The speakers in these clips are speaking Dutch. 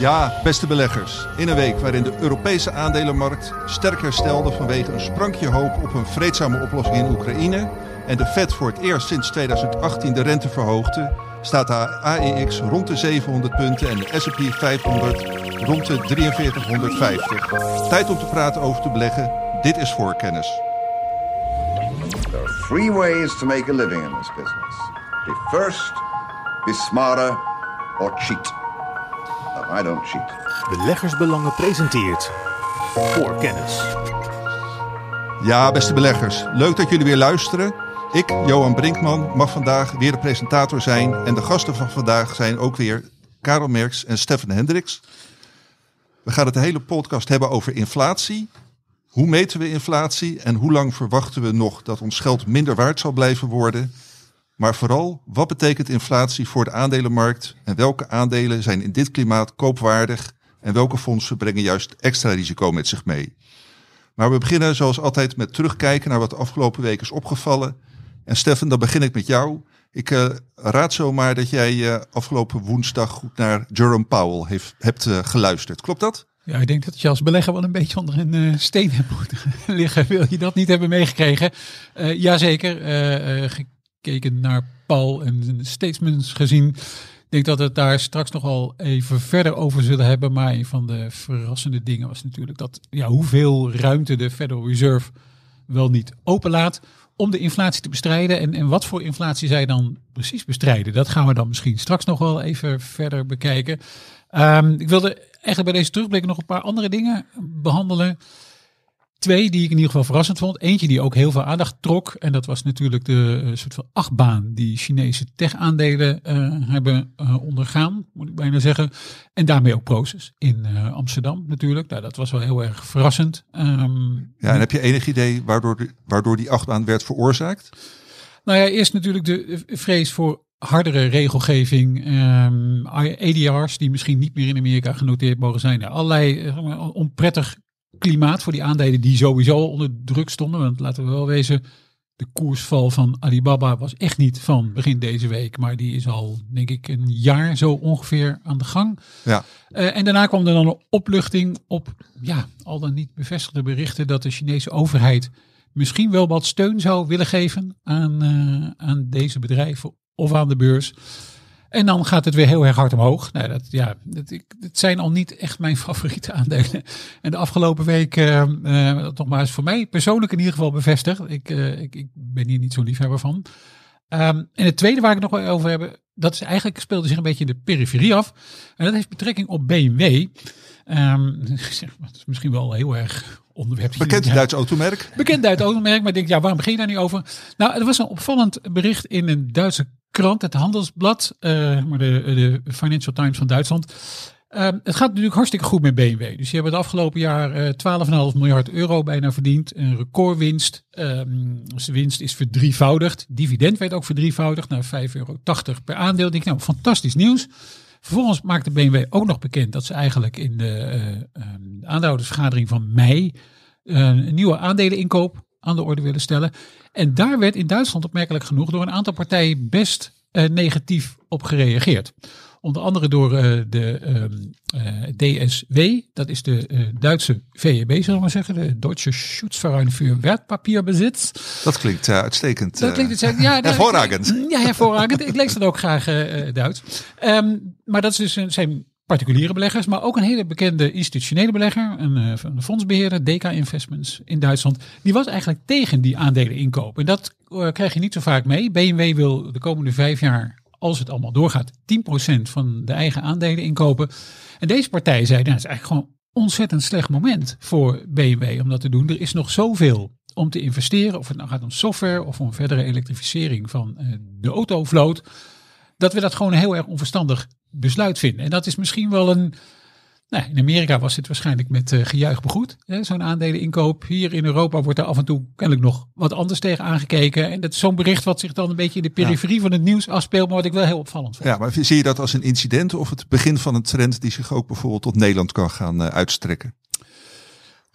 Ja, beste beleggers. In een week waarin de Europese aandelenmarkt sterk herstelde vanwege een sprankje hoop op een vreedzame oplossing in Oekraïne en de Fed voor het eerst sinds 2018 de rente verhoogde, staat de AEX rond de 700 punten en de S&P 500 rond de 4350. Tijd om te praten over te beleggen. Dit is voorkennis. There are three ways to make a living in this business. Be first, be smarter, or cheat. I don't cheat. Beleggersbelangen presenteert voor kennis. Ja, beste beleggers, leuk dat jullie weer luisteren. Ik, Johan Brinkman, mag vandaag weer de presentator zijn. En de gasten van vandaag zijn ook weer Karel Merks en Stefan Hendricks. We gaan het de hele podcast hebben over inflatie. Hoe meten we inflatie en hoe lang verwachten we nog dat ons geld minder waard zal blijven worden? Maar vooral, wat betekent inflatie voor de aandelenmarkt en welke aandelen zijn in dit klimaat koopwaardig en welke fondsen brengen juist extra risico met zich mee? Maar we beginnen zoals altijd met terugkijken naar wat de afgelopen week is opgevallen. En Stefan, dan begin ik met jou. Ik uh, raad zomaar dat jij uh, afgelopen woensdag goed naar Jerome Powell heeft, hebt uh, geluisterd. Klopt dat? Ja, ik denk dat je als belegger wel een beetje onder een steen hebt moeten liggen. Wil je dat niet hebben meegekregen? Uh, jazeker, gekeken naar Paul en statements gezien. Ik denk dat we het daar straks nog wel even verder over zullen hebben. Maar een van de verrassende dingen was natuurlijk dat ja, hoeveel ruimte de Federal Reserve wel niet openlaat om de inflatie te bestrijden. En, en wat voor inflatie zij dan precies bestrijden, dat gaan we dan misschien straks nog wel even verder bekijken. Um, ik wilde eigenlijk bij deze terugblik nog een paar andere dingen behandelen. Twee die ik in ieder geval verrassend vond. Eentje die ook heel veel aandacht trok. En dat was natuurlijk de uh, soort van achtbaan die Chinese tech-aandelen uh, hebben uh, ondergaan, moet ik bijna zeggen. En daarmee ook Proces in Amsterdam natuurlijk. Nou, dat was wel heel erg verrassend. Um, ja, en heb je enig idee waardoor, de, waardoor die achtbaan werd veroorzaakt? Nou ja, eerst natuurlijk de vrees voor hardere regelgeving, um, ADR's die misschien niet meer in Amerika genoteerd mogen zijn. Allerlei uh, onprettig klimaat voor die aandelen die sowieso onder druk stonden. Want laten we wel wezen, de koersval van Alibaba was echt niet van begin deze week, maar die is al, denk ik, een jaar zo ongeveer aan de gang. Ja. Uh, en daarna kwam er dan een opluchting op, ja, al dan niet bevestigde berichten dat de Chinese overheid misschien wel wat steun zou willen geven aan, uh, aan deze bedrijven of aan de beurs. En dan gaat het weer heel erg hard omhoog. Nou, dat, ja, dat, ik, het zijn al niet echt mijn favoriete aandelen. En de afgelopen week, uh, uh, nogmaals voor mij persoonlijk in ieder geval bevestigd. Ik, uh, ik, ik ben hier niet zo liefhebber van. Um, en het tweede waar ik nog over heb, dat is eigenlijk speelde zich een beetje in de periferie af. En dat heeft betrekking op BMW. Um, dat is misschien wel heel erg onderwerp. Bekend ja, Duits automerk. Bekend Duits automerk, maar ik denk, ja, waarom begin je daar niet over? Nou, er was een opvallend bericht in een Duitse krant, het Handelsblad, uh, maar de, de Financial Times van Duitsland. Uh, het gaat natuurlijk hartstikke goed met BMW. Dus die hebben het afgelopen jaar uh, 12,5 miljard euro bijna verdiend. Een recordwinst. Um, dus de winst is verdrievoudigd. Dividend werd ook verdrievoudigd naar 5,80 euro per aandeel. Ik denk, nou, fantastisch nieuws. Vervolgens maakte BMW ook nog bekend dat ze eigenlijk in de uh, aandeelhoudersvergadering van mei een nieuwe aandeleninkoop aan de orde willen stellen. En daar werd in Duitsland opmerkelijk genoeg door een aantal partijen best negatief op gereageerd. Onder andere door uh, de uh, DSW, dat is de Duitse VEB, zullen we maar zeggen, de Deutsche Schutzverein für Wertpapierbesitz. Dat klinkt uitstekend. Dat klinkt uitstekend. Ja, hervorragend. Ja, hervorragend. Ik lees dat ook graag Duits. Um, maar dat is dus een, zijn particuliere beleggers, maar ook een hele bekende institutionele belegger, een, een fondsbeheerder, DK Investments in Duitsland. Die was eigenlijk tegen die aandelen inkoop. En dat uh, krijg je niet zo vaak mee. BMW wil de komende vijf jaar, als het allemaal doorgaat, 10% van de eigen aandelen inkopen. En deze partij zei, nou, is eigenlijk gewoon een ontzettend slecht moment voor BMW om dat te doen. Er is nog zoveel om te investeren, of het nou gaat om software of om verdere elektrificering van uh, de autovloot, dat we dat gewoon een heel erg onverstandig besluit vinden. En dat is misschien wel een. Nou, in Amerika was dit waarschijnlijk met uh, gejuich begoed, zo'n aandeleninkoop. Hier in Europa wordt er af en toe kennelijk nog wat anders tegen aangekeken. En dat is zo'n bericht wat zich dan een beetje in de periferie ja. van het nieuws afspeelt, maar wat ik wel heel opvallend vind. Ja, maar zie je dat als een incident of het begin van een trend die zich ook bijvoorbeeld tot Nederland kan gaan uh, uitstrekken?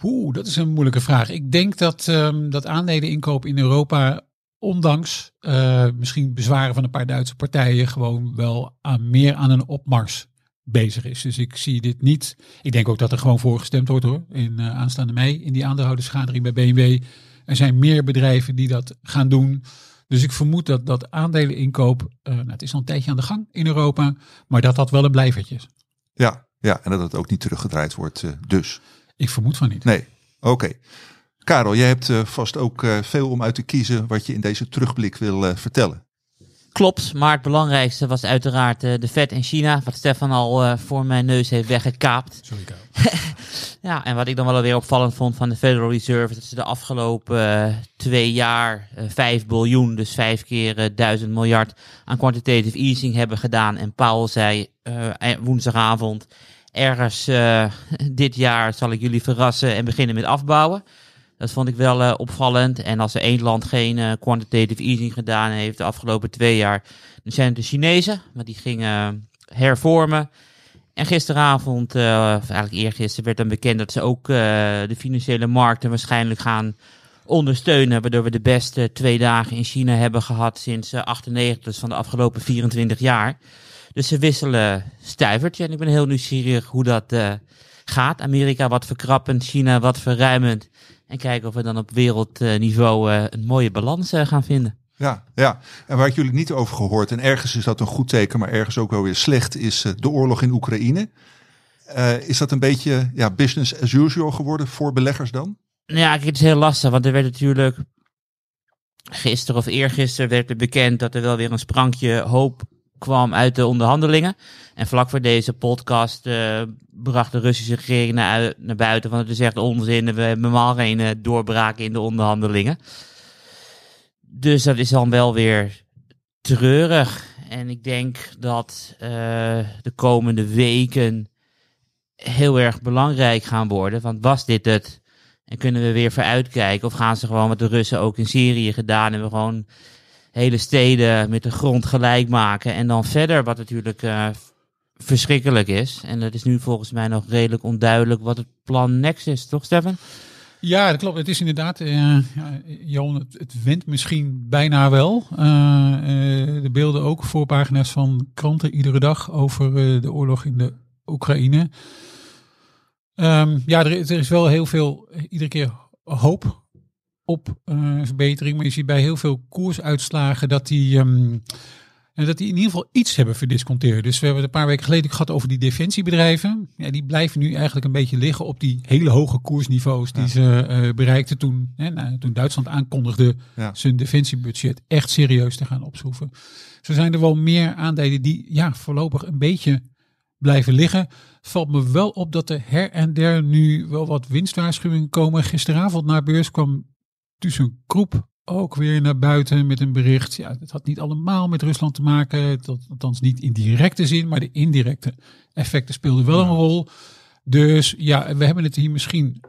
Oeh, dat is een moeilijke vraag. Ik denk dat, um, dat aandeleninkoop in Europa ondanks uh, misschien bezwaren van een paar Duitse partijen gewoon wel aan, meer aan een opmars bezig is. Dus ik zie dit niet. Ik denk ook dat er gewoon voor gestemd wordt hoor. In uh, aanstaande mei in die aandeelhoudersvergadering bij BMW. Er zijn meer bedrijven die dat gaan doen. Dus ik vermoed dat dat aandeleninkoop, uh, nou, het is al een tijdje aan de gang in Europa, maar dat dat wel een blijvertje is. Ja, ja en dat het ook niet teruggedraaid wordt uh, dus. Ik vermoed van niet. Nee, oké. Okay. Karel, jij hebt uh, vast ook veel om uit te kiezen wat je in deze terugblik wil vertellen. Klopt, maar het belangrijkste was uiteraard de vet in China, wat Stefan al voor mijn neus heeft weggekaapt. Sorry, ja, en wat ik dan wel weer opvallend vond van de Federal Reserve, dat ze de afgelopen uh, twee jaar 5 biljoen, dus vijf keer 1000 miljard aan quantitative easing hebben gedaan. En Paul zei woensdagavond, ergens dit jaar zal ik jullie verrassen en beginnen met afbouwen. Dat vond ik wel uh, opvallend. En als er één land geen uh, quantitative easing gedaan heeft de afgelopen twee jaar, dan zijn het de Chinezen. Maar die gingen hervormen. En gisteravond, of eigenlijk eergisteren, werd dan bekend dat ze ook de financiële markten waarschijnlijk gaan ondersteunen. Waardoor we de beste twee dagen in China hebben gehad sinds 98, dus van de afgelopen 24 jaar. Dus ze wisselen stuivertje. En ik ben heel nieuwsgierig hoe dat gaat. Amerika wat verkrappend, China wat verruimend. En kijken of we dan op wereldniveau uh, een mooie balans uh, gaan vinden. Ja, ja, en waar ik jullie niet over gehoord, en ergens is dat een goed teken, maar ergens ook wel weer slecht, is uh, de oorlog in Oekraïne. is dat een beetje ja, business as usual geworden voor beleggers dan? Ja, het is heel lastig, want er werd natuurlijk gisteren of eergisteren werd er bekend dat er wel weer een sprankje hoop kwam uit de onderhandelingen. En vlak voor deze podcast uh, bracht de Russische regering naar, naar buiten van het is echt onzin. We hebben helemaal geen uh, doorbraken in de onderhandelingen. Dus dat is dan wel weer treurig. En ik denk dat uh, de komende weken heel erg belangrijk gaan worden. Want was dit het? En kunnen we weer vooruitkijken? Of gaan ze gewoon wat de Russen ook in Syrië gedaan hebben? Gewoon hele steden met de grond gelijk maken. En dan verder, wat natuurlijk uh, verschrikkelijk is. En dat is nu volgens mij nog redelijk onduidelijk wat het plan next is, toch Stefan? Ja, dat klopt. Het is inderdaad, uh, Johan, het, het wint misschien bijna wel. Uh, de beelden ook voor pagina's van kranten iedere dag over de oorlog in de Oekraïne. Um, ja, er, is wel heel veel, iedere keer hoop op uh, verbetering. Maar je ziet bij heel veel koersuitslagen dat die, um, dat die in ieder geval iets hebben verdisconteerd. Dus we hebben het een paar weken geleden gehad over die defensiebedrijven. Ja, die blijven nu eigenlijk een beetje liggen op die hele hoge koersniveaus die ja. ze uh, bereikten toen, hè, nou, toen Duitsland aankondigde ja. zijn defensiebudget echt serieus te gaan opschroeven. Zo zijn er wel meer aandelen die ja, voorlopig een beetje blijven liggen. Valt me wel op dat er her en der nu wel wat winstwaarschuwingen komen. Gisteravond naar beurs kwam tussen groep ook weer naar buiten met een bericht. Ja, het had niet allemaal met Rusland te maken, tot, althans niet in directe zin, maar de indirecte effecten speelden wel een rol. Dus ja, we hebben het hier misschien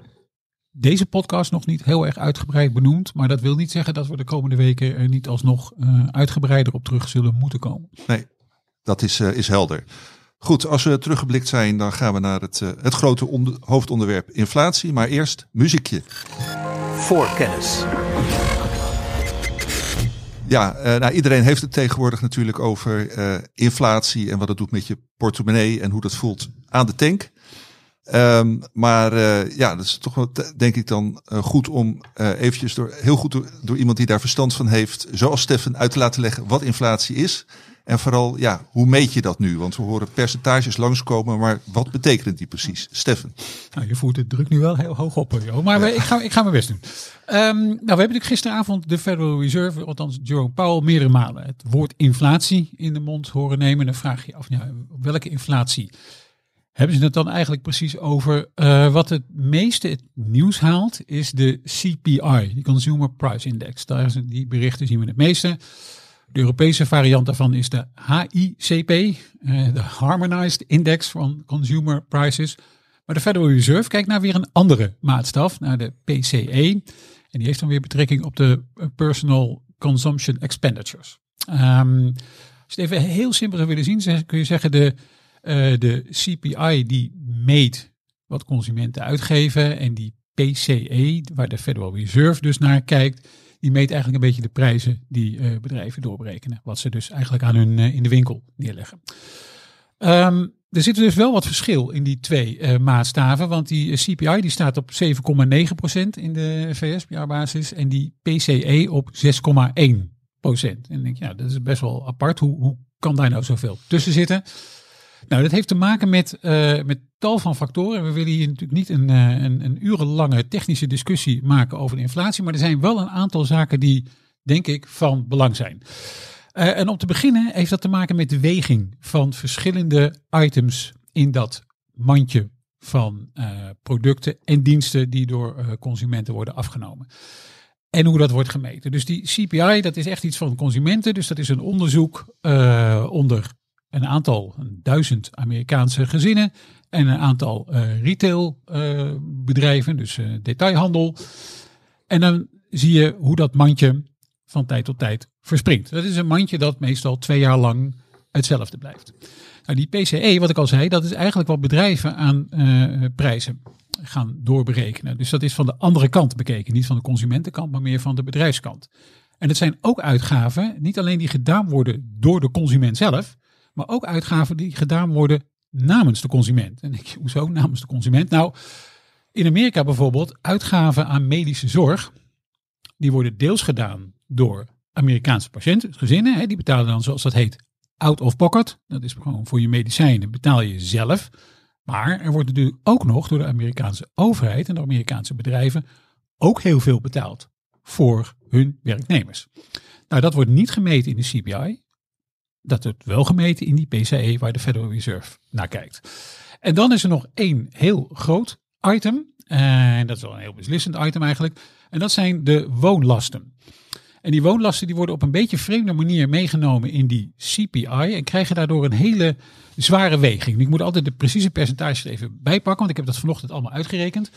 deze podcast nog niet heel erg uitgebreid benoemd, maar dat wil niet zeggen dat we de komende weken er niet alsnog uh, uitgebreider op terug zullen moeten komen. Nee, dat is, uh, is helder. Goed, als we teruggeblikt zijn, dan gaan we naar het, uh, het grote onder, hoofdonderwerp inflatie. Maar eerst muziekje. Voorkennis. Ja, uh, nou, iedereen heeft het tegenwoordig natuurlijk over uh, inflatie en wat het doet met je portemonnee en hoe dat voelt aan de tank. Um, maar uh, ja, dat is toch wel, denk ik dan goed om eventjes door, heel goed door, door iemand die daar verstand van heeft, zoals Steffen, uit te laten leggen wat inflatie is. En vooral, ja, hoe meet je dat nu? Want we horen percentages langskomen, maar wat betekent die precies? Steffen. Nou, je voert de druk nu wel heel hoog op, joh. Maar ja. ik, ga, ik ga mijn best doen. Um, nou, we hebben natuurlijk gisteravond de Federal Reserve, althans Jerome Powell, meerdere malen het woord inflatie in de mond horen nemen. En dan vraag je af, welke inflatie hebben ze het dan eigenlijk precies over? Uh, wat het meeste het nieuws haalt, is de CPI, de Consumer Price Index. Daar is die berichten zien we het meeste. De Europese variant daarvan is de HICP, uh, de Harmonized Index van Consumer Prices. Maar de Federal Reserve kijkt naar weer een andere maatstaf, naar de PCE. En die heeft dan weer betrekking op de Personal Consumption Expenditures. Um, als je het even heel simpel zou willen zien, kun je zeggen de, uh, de CPI die meet wat consumenten uitgeven en die PCE, waar de Federal Reserve dus naar kijkt, die meet eigenlijk een beetje de prijzen die uh, bedrijven doorberekenen. Wat ze dus eigenlijk aan hun uh, in de winkel neerleggen. Um, er zit dus wel wat verschil in die twee uh, maatstaven. Want die eh, CPI die staat op 7,9% in de VS per jaarbasis. En die PCE op 6,1%. En denk je, ja, dat is best wel apart. Hoe, hoe kan daar nou zoveel tussen zitten? Nou, dat heeft te maken met, uh, met tal van factoren. We willen hier natuurlijk niet een, een, een urenlange technische discussie maken over de inflatie. Maar er zijn wel een aantal zaken die, denk ik, van belang zijn. Uh, en om te beginnen heeft dat te maken met de weging van verschillende items in dat mandje van producten en diensten die door consumenten worden afgenomen. En hoe dat wordt gemeten. Dus die CPI, dat is echt iets van consumenten. Dus dat is een onderzoek onder een aantal een duizend Amerikaanse gezinnen en een aantal retailbedrijven, dus detailhandel. En dan zie je hoe dat mandje van tijd tot tijd verspringt. Dat is een mandje dat meestal twee jaar lang hetzelfde blijft. Nou, die PCE, wat ik al zei, dat is eigenlijk wat bedrijven aan prijzen gaan doorberekenen. Dus dat is van de andere kant bekeken. Niet van de consumentenkant, maar meer van de bedrijfskant. En het zijn ook uitgaven, niet alleen die gedaan worden door de consument zelf, maar ook uitgaven die gedaan worden namens de consument. En ik, hoezo namens de consument? Nou, in Amerika bijvoorbeeld, uitgaven aan medische zorg, die worden deels gedaan door Amerikaanse patiënten, gezinnen. Hè, die betalen dan, zoals dat heet, out of pocket. Dat is gewoon voor je medicijnen betaal je zelf. Maar er wordt natuurlijk ook nog door de Amerikaanse overheid en de Amerikaanse bedrijven ook heel veel betaald voor hun werknemers. Nou, dat wordt niet gemeten in de CPI. Dat wordt wel gemeten in die PCE waar de Federal Reserve naar kijkt. En dan is er nog één heel groot item. En dat is wel een heel beslissend item eigenlijk. En dat zijn de woonlasten. En die woonlasten die worden op een beetje vreemde manier meegenomen in die CPI en krijgen daardoor een hele zware weging. Ik moet altijd de precieze percentages er even bijpakken, want ik heb dat vanochtend allemaal uitgerekend.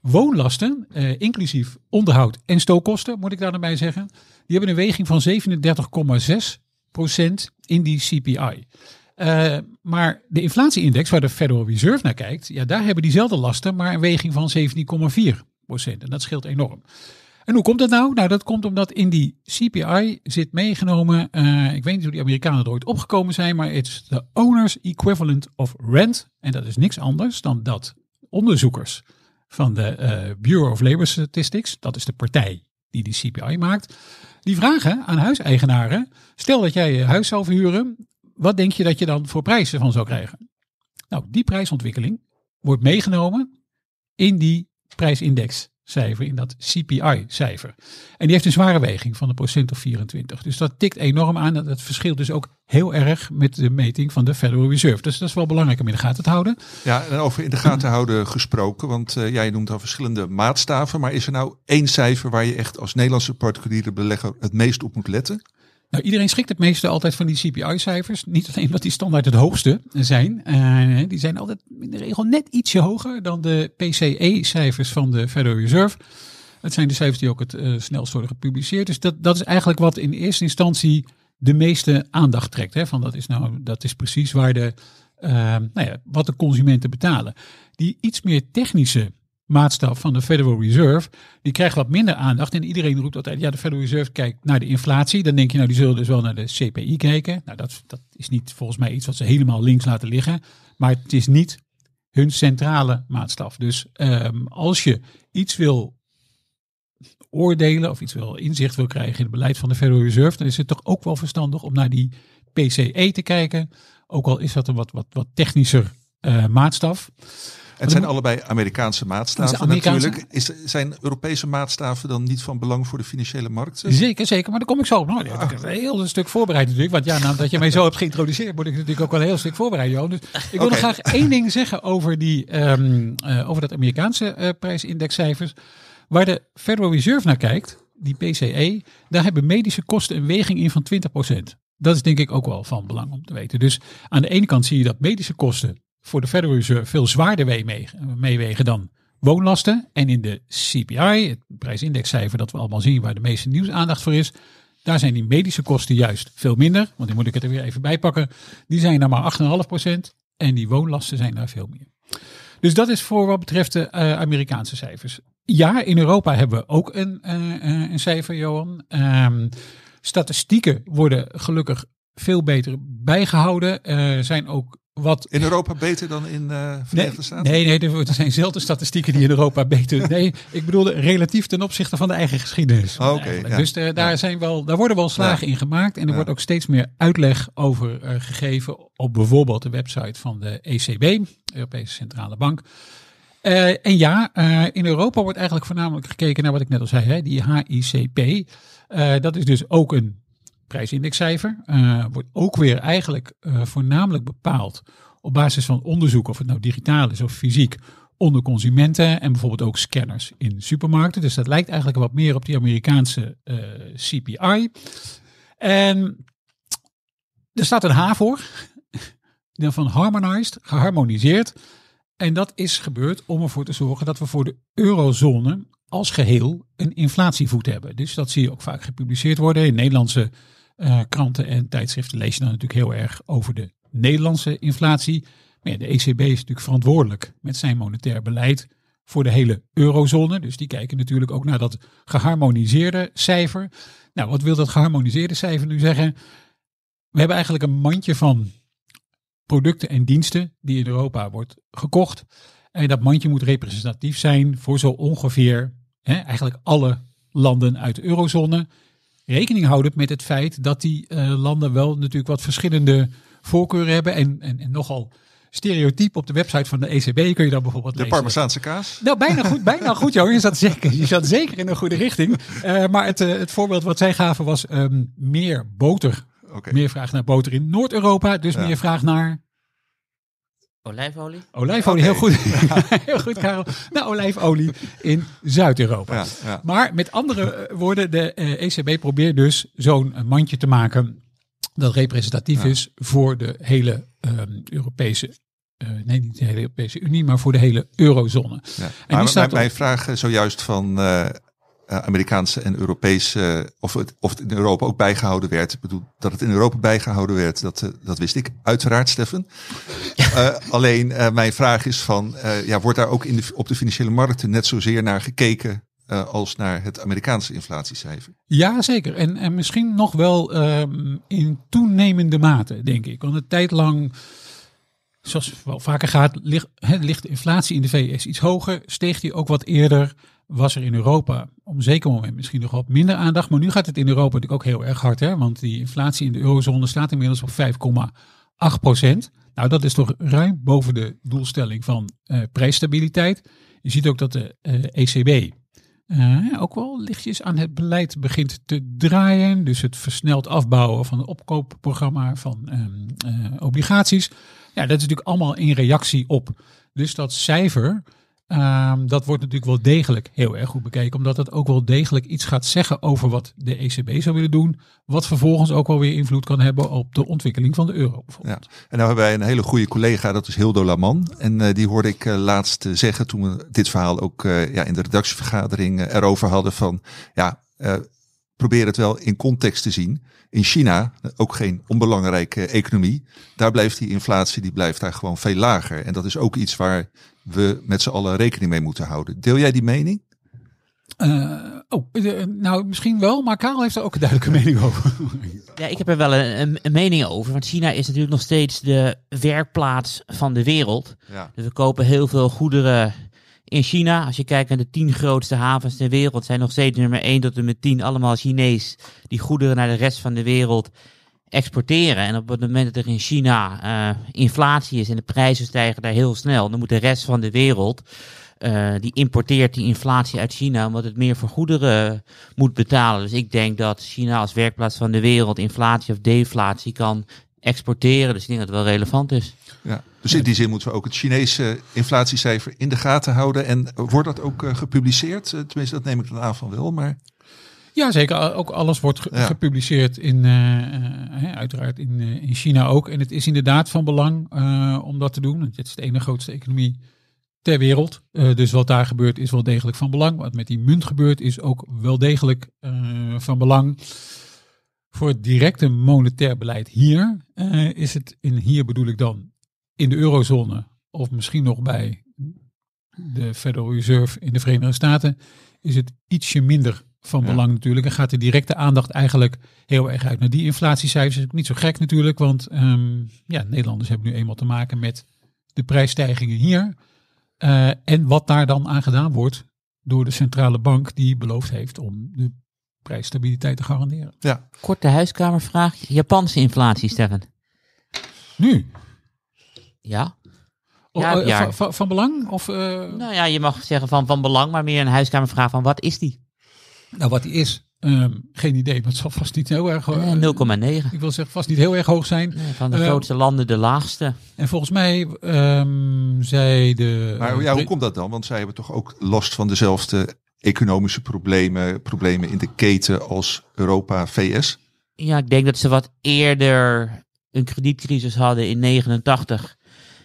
Woonlasten, eh, inclusief onderhoud en stookkosten, moet ik daar bij zeggen, die hebben een weging van 37,6% in die CPI. Eh, maar de inflatieindex, waar de Federal Reserve naar kijkt, ja, daar hebben diezelfde lasten, maar een weging van 17,4%. En dat scheelt enorm. En hoe komt dat nou? Nou, dat komt omdat in die CPI zit meegenomen, uh, ik weet niet hoe die Amerikanen er ooit opgekomen zijn, maar is de Owner's Equivalent of Rent. En dat is niks anders dan dat onderzoekers van de uh, Bureau of Labor Statistics, dat is de partij die die CPI maakt, die vragen aan huiseigenaren, stel dat jij je huis zou verhuren, wat denk je dat je dan voor prijzen van zou krijgen? Nou, die prijsontwikkeling wordt meegenomen in die prijsindex cijfer, in dat CPI-cijfer. En die heeft een zware weging van een procent of 24. Dus dat tikt enorm aan. Dat verschilt dus ook heel erg met de meting van de Federal Reserve. Dus dat is wel belangrijk om in de gaten te houden. Ja, en over in de gaten houden gesproken, want uh, jij noemt al verschillende maatstaven. Maar is er nou één cijfer waar je echt als Nederlandse particuliere belegger het meest op moet letten? Nou, iedereen schrikt het meeste altijd van die CPI-cijfers. Niet alleen omdat die standaard het hoogste zijn. Uh, die zijn altijd in de regel net ietsje hoger dan de PCE-cijfers van de Federal Reserve. Het zijn de cijfers die ook het uh, snelst worden gepubliceerd. Dus dat, dat is eigenlijk wat in eerste instantie de meeste aandacht trekt. Hè? Van dat, is nou, dat is precies waar de, uh, nou ja, wat de consumenten betalen. Die iets meer technische maatstaf van de Federal Reserve, die krijgt wat minder aandacht. En iedereen roept altijd, ja, de Federal Reserve kijkt naar de inflatie. Dan denk je, nou, die zullen dus wel naar de CPI kijken. Nou, dat, dat is niet volgens mij iets wat ze helemaal links laten liggen. Maar het is niet hun centrale maatstaf. Dus um, als je iets wil oordelen of iets wil inzicht wil krijgen in het beleid van de Federal Reserve, dan is het toch ook wel verstandig om naar die PCE te kijken. Ook al is dat een wat, wat, wat technischer uh, maatstaf. Het zijn allebei Amerikaanse maatstaven Amerikaanse... natuurlijk. Is, zijn Europese maatstaven dan niet van belang voor de financiële markten? Zeker, zeker. Maar daar kom ik zo op. Nou, ik heb een heel stuk voorbereid natuurlijk. Want ja, nadat nou, je mij zo hebt geïntroduceerd, moet ik natuurlijk ook wel een heel stuk voorbereiden. Joh. Dus ik wil okay. graag één ding zeggen over, die, um, uh, over dat Amerikaanse uh, prijsindexcijfers. Waar de Federal Reserve naar kijkt, die PCE, daar hebben medische kosten een weging in van 20%. Dat is denk ik ook wel van belang om te weten. Dus aan de ene kant zie je dat medische kosten voor de Federal Reserve veel zwaarder meewegen dan woonlasten. En in de CPI, het prijsindexcijfer dat we allemaal zien waar de meeste nieuwsaandacht voor is, daar zijn die medische kosten juist veel minder. Want die moet ik het er weer even bij pakken. Die zijn daar maar 8,5% en die woonlasten zijn daar veel meer. Dus dat is voor wat betreft de uh, Amerikaanse cijfers. Ja, in Europa hebben we ook een, uh, een cijfer, Johan. Um, statistieken worden gelukkig veel beter bijgehouden. Er zijn ook wat In Europa beter dan in eh Verenigde Nee, Staten? nee, nee, er zijn zelden statistieken die in Europa beter. Nee, ik bedoelde relatief ten opzichte van de eigen geschiedenis. Oh, oké, ja. Dus daar, zijn wel, daar worden wel slagen in gemaakt. En er wordt ook steeds meer uitleg over eh, gegeven op bijvoorbeeld de website van de ECB, Europese Centrale Bank. Eh, en ja, in Europa wordt eigenlijk voornamelijk gekeken naar wat ik net al zei, hè, die HICP. Dat is dus ook een prijsindexcijfer. Eh, wordt ook weer eigenlijk eh, voornamelijk bepaald op basis van onderzoek, of het nou digitaal is of fysiek, onder consumenten en bijvoorbeeld ook scanners in supermarkten. Dus dat lijkt eigenlijk wat meer op die Amerikaanse eh, CPI. En er staat een H voor, van harmonized, geharmoniseerd. En dat is gebeurd om ervoor te zorgen dat we voor de eurozone als geheel een inflatievoet hebben. Dus dat zie je ook vaak gepubliceerd worden. In Nederlandse eh, kranten en tijdschriften je dan natuurlijk heel erg over de Nederlandse inflatie. Ja, de ECB is natuurlijk verantwoordelijk met zijn monetair beleid voor de hele eurozone. Dus die kijken natuurlijk ook naar dat geharmoniseerde cijfer. Nou, wat wil dat geharmoniseerde cijfer nu zeggen? We hebben eigenlijk een mandje van producten en diensten die in Europa wordt gekocht. En dat mandje moet representatief zijn voor zo ongeveer hè, eigenlijk alle landen uit de eurozone. Rekening houdend met het feit dat die eh, landen wel natuurlijk wat verschillende voorkeuren hebben. En, en, en nogal stereotyp op de website van de ECB kun je dan bijvoorbeeld De lezen. Parmezaanse kaas? Nou, bijna goed, bijna goed, joh. Je zat zeker, je zat zeker in de goede richting. Eh, maar het, eh, het voorbeeld wat zij gaven was ehm, meer boter. Meer vraag naar boter in Noord-Europa, dus Ja. meer vraag naar Olijfolie? olijfolie. Heel goed, heel goed, Karel. Naar olijfolie in Zuid-Europa. Ja, ja. Maar met andere eh, woorden, de eh, ECB probeert dus zo'n eh, mandje te maken dat representatief Ja. is voor de hele ehm, Europese, eh, nee niet de hele Europese Unie, maar voor de hele eurozone. Ja. die Maar staat mijn, op- mijn vraag zojuist van Amerikaanse en Europese, of het, of het in Europa ook bijgehouden werd. Ik bedoel, dat het in Europa bijgehouden werd, dat, eh, dat wist ik uiteraard, Stefan. Eh, alleen eh, mijn vraag is van, eh, ja, wordt daar ook in de, op de financiële markten net zozeer naar gekeken eh, als naar het Amerikaanse inflatiecijfer? Ja, zeker. En, en misschien nog wel ehm, in toenemende mate, denk ik. Want een tijd lang, zoals wel vaker gaat, ligt, ligt de inflatie in de VS iets hoger. Steeg die ook wat eerder. Was er in Europa op een zeker moment misschien nog wat minder aandacht. Maar nu gaat het in Europa natuurlijk ook heel erg hard. Hè? Want die inflatie in de eurozone staat inmiddels op 5,8 procent. Nou, dat is toch ruim boven de doelstelling van eh, prijsstabiliteit. Je ziet ook dat de eh, ECB eh, ook wel lichtjes aan het beleid begint te draaien. Dus het versneld afbouwen van het opkoopprogramma van ehm, eh, obligaties. Ja, dat is natuurlijk allemaal in reactie op. Dus dat cijfer, ehm, dat wordt natuurlijk wel degelijk heel erg goed bekeken. Omdat het ook wel degelijk iets gaat zeggen over wat de ECB zou willen doen. Wat vervolgens ook wel weer invloed kan hebben op de ontwikkeling van de euro. Ja. En nou hebben wij een hele goede collega, dat is Hildo Laman. En eh, die hoorde ik eh, laatst eh, zeggen toen we dit verhaal ook ja, in de redactievergadering erover hadden van ja, probeer het wel in context te zien. In China, ook geen onbelangrijke economie, daar blijft die inflatie die blijft daar gewoon veel lager. En dat is ook iets waar we met z'n allen rekening mee moeten houden. Deel jij die mening? Eh, oh, eh, nou misschien wel, maar Karel heeft er ook een duidelijke mening over. Ja, ik heb er wel een, een, een mening over. Want China is natuurlijk nog steeds de werkplaats van de wereld. Ja. Dus we kopen heel veel goederen in China. Als je kijkt naar de tien grootste havens ter wereld, zijn nog steeds nummer 1 tot en met 10 allemaal Chinees die goederen naar de rest van de wereld exporteren. En op het moment dat er in China eh, inflatie is en de prijzen stijgen daar heel snel, dan moet de rest van de wereld eh, die importeert die inflatie uit China, omdat het meer voor goederen moet betalen. Dus ik denk dat China als werkplaats van de wereld inflatie of deflatie kan exporteren. Dus ik denk dat het wel relevant is. Ja. Dus in die zin moeten we ook het Chinese inflatiecijfer in de gaten houden. En wordt dat ook eh, gepubliceerd? Eh, tenminste, dat neem ik dan aan van wel. Maar Ja, zeker. Ook alles wordt ge- Ja. gepubliceerd in, eh, hè, uiteraard in, in China ook. En het is inderdaad van belang eh, om dat te doen. Het is de ene grootste economie ter wereld. Eh, dus wat daar gebeurt is wel degelijk van belang. Wat met die munt gebeurt is ook wel degelijk eh, van belang. Voor het directe monetair beleid hier eh, is het, in hier bedoel ik dan in de eurozone of misschien nog bij de Federal Reserve in de Verenigde Staten, is het ietsje minder van Ja. belang natuurlijk. En gaat de directe aandacht eigenlijk heel erg uit naar die inflatiecijfers. is ook niet zo gek natuurlijk, want ehm, ja, Nederlanders hebben nu eenmaal te maken met de prijsstijgingen hier. Eh, en wat daar dan aan gedaan wordt door de centrale bank die beloofd heeft om de prijsstabiliteit te garanderen. Ja, Korte huiskamervraag. Japanse inflatie, Stefan. Nu, Ja? Oh, Ja, ja. Van, van, belang? Of, eh, Nou ja, je mag zeggen van, van belang, maar meer een huiskamervraag van wat is die? nou, wat die is, ehm, geen idee, maar het zal vast niet heel erg... Eh, eh, 0,9. ik wil zeggen, vast niet heel erg hoog zijn. Nee, Van de Eh, grootste landen de laagste. En volgens mij ehm zei de... maar ja, hoe komt dat dan? Want zij hebben toch ook last van dezelfde economische problemen, problemen in de keten als Europa, VS? Ja, ik denk dat ze wat eerder een kredietcrisis hadden in 89.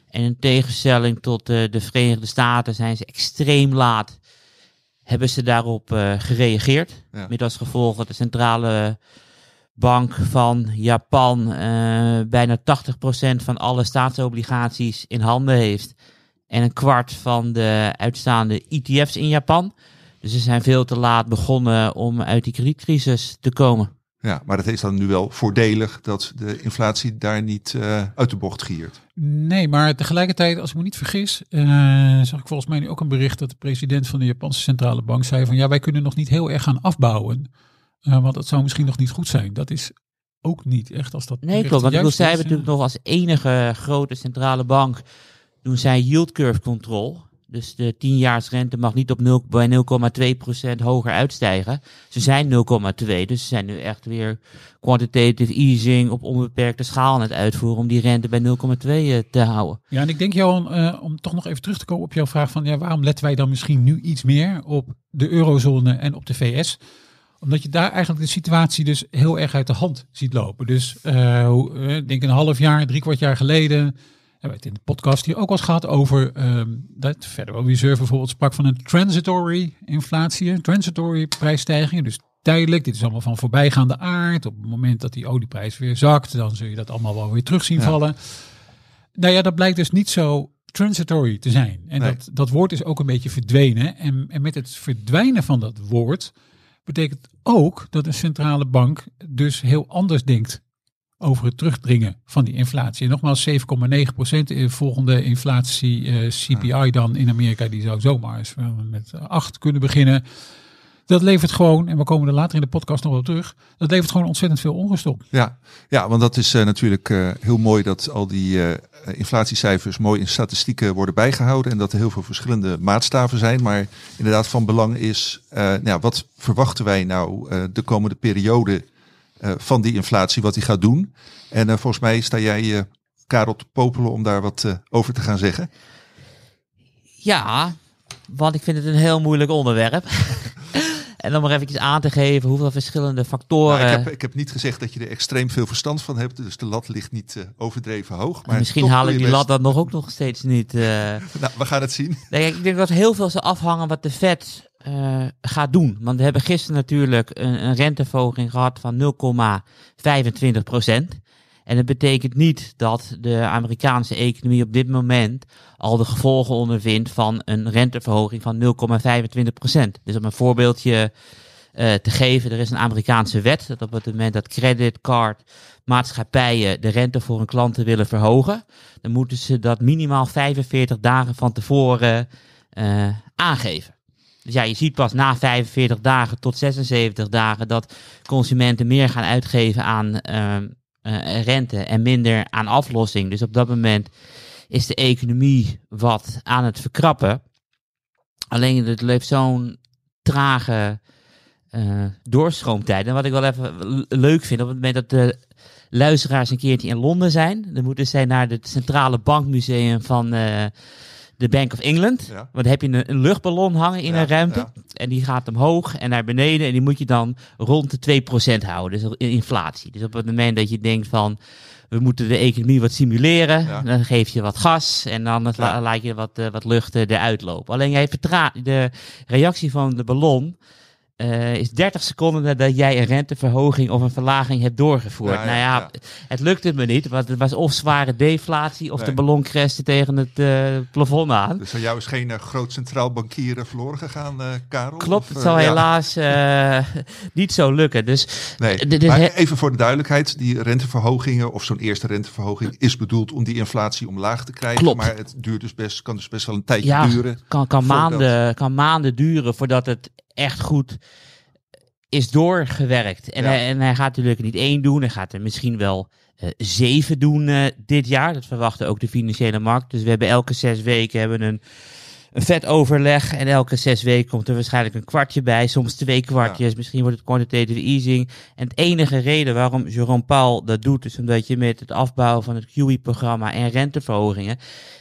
En in tegenstelling tot eh, de Verenigde Staten zijn ze extreem laat. Hebben ze daarop eh, gereageerd. Ja. Met als gevolg dat de centrale bank van Japan eh, bijna 80% van alle staatsobligaties in handen heeft. En een kwart van de uitstaande ETF's in Japan. Dus ze zijn veel te laat begonnen om uit die kredietcrisis te komen. Ja, maar het is dan nu wel voordelig dat de inflatie daar niet eh, uit de bocht giert. Nee, maar tegelijkertijd, als ik me niet vergis, eh, zag ik volgens mij nu ook een bericht dat de president van de Japanse centrale bank zei van ja, wij kunnen nog niet heel erg gaan afbouwen, eh, want dat zou misschien nog niet goed zijn. Dat is ook niet echt als dat. Nee, klopt. Want ik bedoel, zij hebben natuurlijk nog als enige grote centrale bank doen zij yield curve control. Dus de 10-jaarsrente mag niet op 0, bij 0,2% hoger uitstijgen. Ze zijn 0,2, dus ze zijn nu echt weer quantitative easing op onbeperkte schaal aan het uitvoeren om die rente bij 0,2 eh, te houden. Ja, en ik denk Johan, eh, om toch nog even terug te komen op jouw vraag van ja, waarom letten wij dan misschien nu iets meer op de eurozone en op de VS? Omdat je daar eigenlijk de situatie dus heel erg uit de hand ziet lopen. Dus ik denk een half jaar, drie kwart jaar geleden, hebben we het in de podcast hier ook al eens gehad over ehm, dat Federal Reserve bijvoorbeeld sprak van een transitory inflatie, een transitory prijsstijgingen. Dus tijdelijk, dit is allemaal van voorbijgaande aard. Op het moment dat die olieprijs weer zakt, dan zul je dat allemaal wel weer terug zien Ja. vallen. Nou ja, dat blijkt dus niet zo transitory te zijn. En Nee. dat, dat woord is ook een beetje verdwenen. En, en met het verdwijnen van dat woord betekent ook dat een centrale bank dus heel anders denkt over het terugdringen van die inflatie. En nogmaals, 7,9 procent de volgende inflatie eh, CPI dan in Amerika, die zou zomaar eens wel met 8 kunnen beginnen. Dat levert gewoon, en we komen er later in de podcast nog wel terug, dat levert gewoon ontzettend veel onrust op. Ja, ja want dat is eh, natuurlijk eh, heel mooi dat al die eh, inflatiecijfers mooi in statistieken worden bijgehouden. En dat er heel veel verschillende maatstaven zijn. Maar inderdaad van belang is, eh, nou wat verwachten wij nou eh, de komende periode eh, van die inflatie, wat die gaat doen. En eh, volgens mij sta jij, eh, Karel, te popelen om daar wat eh, over te gaan zeggen. Ja, want ik vind het een heel moeilijk onderwerp. en om er eventjes aan te geven hoeveel verschillende factoren... Nou, ik, heb, ik heb niet gezegd dat je er extreem veel verstand van hebt, dus de lat ligt niet eh, overdreven hoog. Maar Misschien haal ik die lat dan nog ook nog steeds niet. eh. Nou, we gaan het zien. Nee, ik denk dat heel veel zal afhangen wat de Fed eh, gaat doen. Want we hebben gisteren natuurlijk een, een renteverhoging gehad van 0,25 procent. En dat betekent niet dat de Amerikaanse economie op dit moment al de gevolgen ondervindt van een renteverhoging van 0,25 procent. Dus om een voorbeeldje eh, te geven, er is een Amerikaanse wet dat op het moment dat creditcardmaatschappijen de rente voor hun klanten willen verhogen, dan moeten ze dat minimaal 45 dagen van tevoren eh, aangeven. Dus ja, je ziet pas na 45 dagen tot 76 dagen dat consumenten meer gaan uitgeven aan ehm, eh, rente en minder aan aflossing. Dus op dat moment is de economie wat aan het verkrappen. Alleen het leeft zo'n trage eh, doorstroomtijd. En wat ik wel even leuk vind, op het moment dat de luisteraars een keertje in Londen zijn, dan moeten zij naar het Centrale Bankmuseum van eh, de Bank of England. Ja. Want dan heb je een, een luchtballon hangen in Ja, een ruimte. ja. En die gaat omhoog en naar beneden. En die moet je dan rond de 2% houden. Dus in inflatie. Dus op het moment dat je denkt van... We moeten de economie wat simuleren. Ja. Dan geef je wat gas. En dan la- laat je wat, eh, wat lucht eruit lopen. Alleen jij vertra- de reactie van de ballon eh, is 30 seconden nadat jij een renteverhoging of een verlaging hebt doorgevoerd. Ja, ja, nou ja, ja. het lukte me niet, want het was of zware deflatie of Nee. de ballon crashte tegen het eh, plafond aan. Dus van jou is geen eh, groot centraal bankier verloren gegaan, Karel? Klopt, Of, het zal helaas niet zo lukken. Dus Nee, maar even voor de duidelijkheid. Die renteverhogingen of zo'n eerste renteverhoging is bedoeld om die inflatie omlaag te krijgen. Klopt. Maar het duurt dus best, kan dus best wel een tijdje ja, duren. kan, kan, voordat- maanden, kan maanden duren voordat het echt goed is doorgewerkt. En, Ja. hij, en hij gaat natuurlijk niet één doen, hij gaat er misschien wel eh, zeven doen eh, dit jaar. Dat verwachten ook de financiële markt. Dus we hebben elke zes weken hebben een, een vet overleg. En elke zes weken komt er waarschijnlijk een kwartje bij, soms twee kwartjes. Misschien wordt het quantitative easing. En het enige reden waarom Jerome Powell dat doet, is omdat je met het afbouwen van het QE-programma en renteverhogingen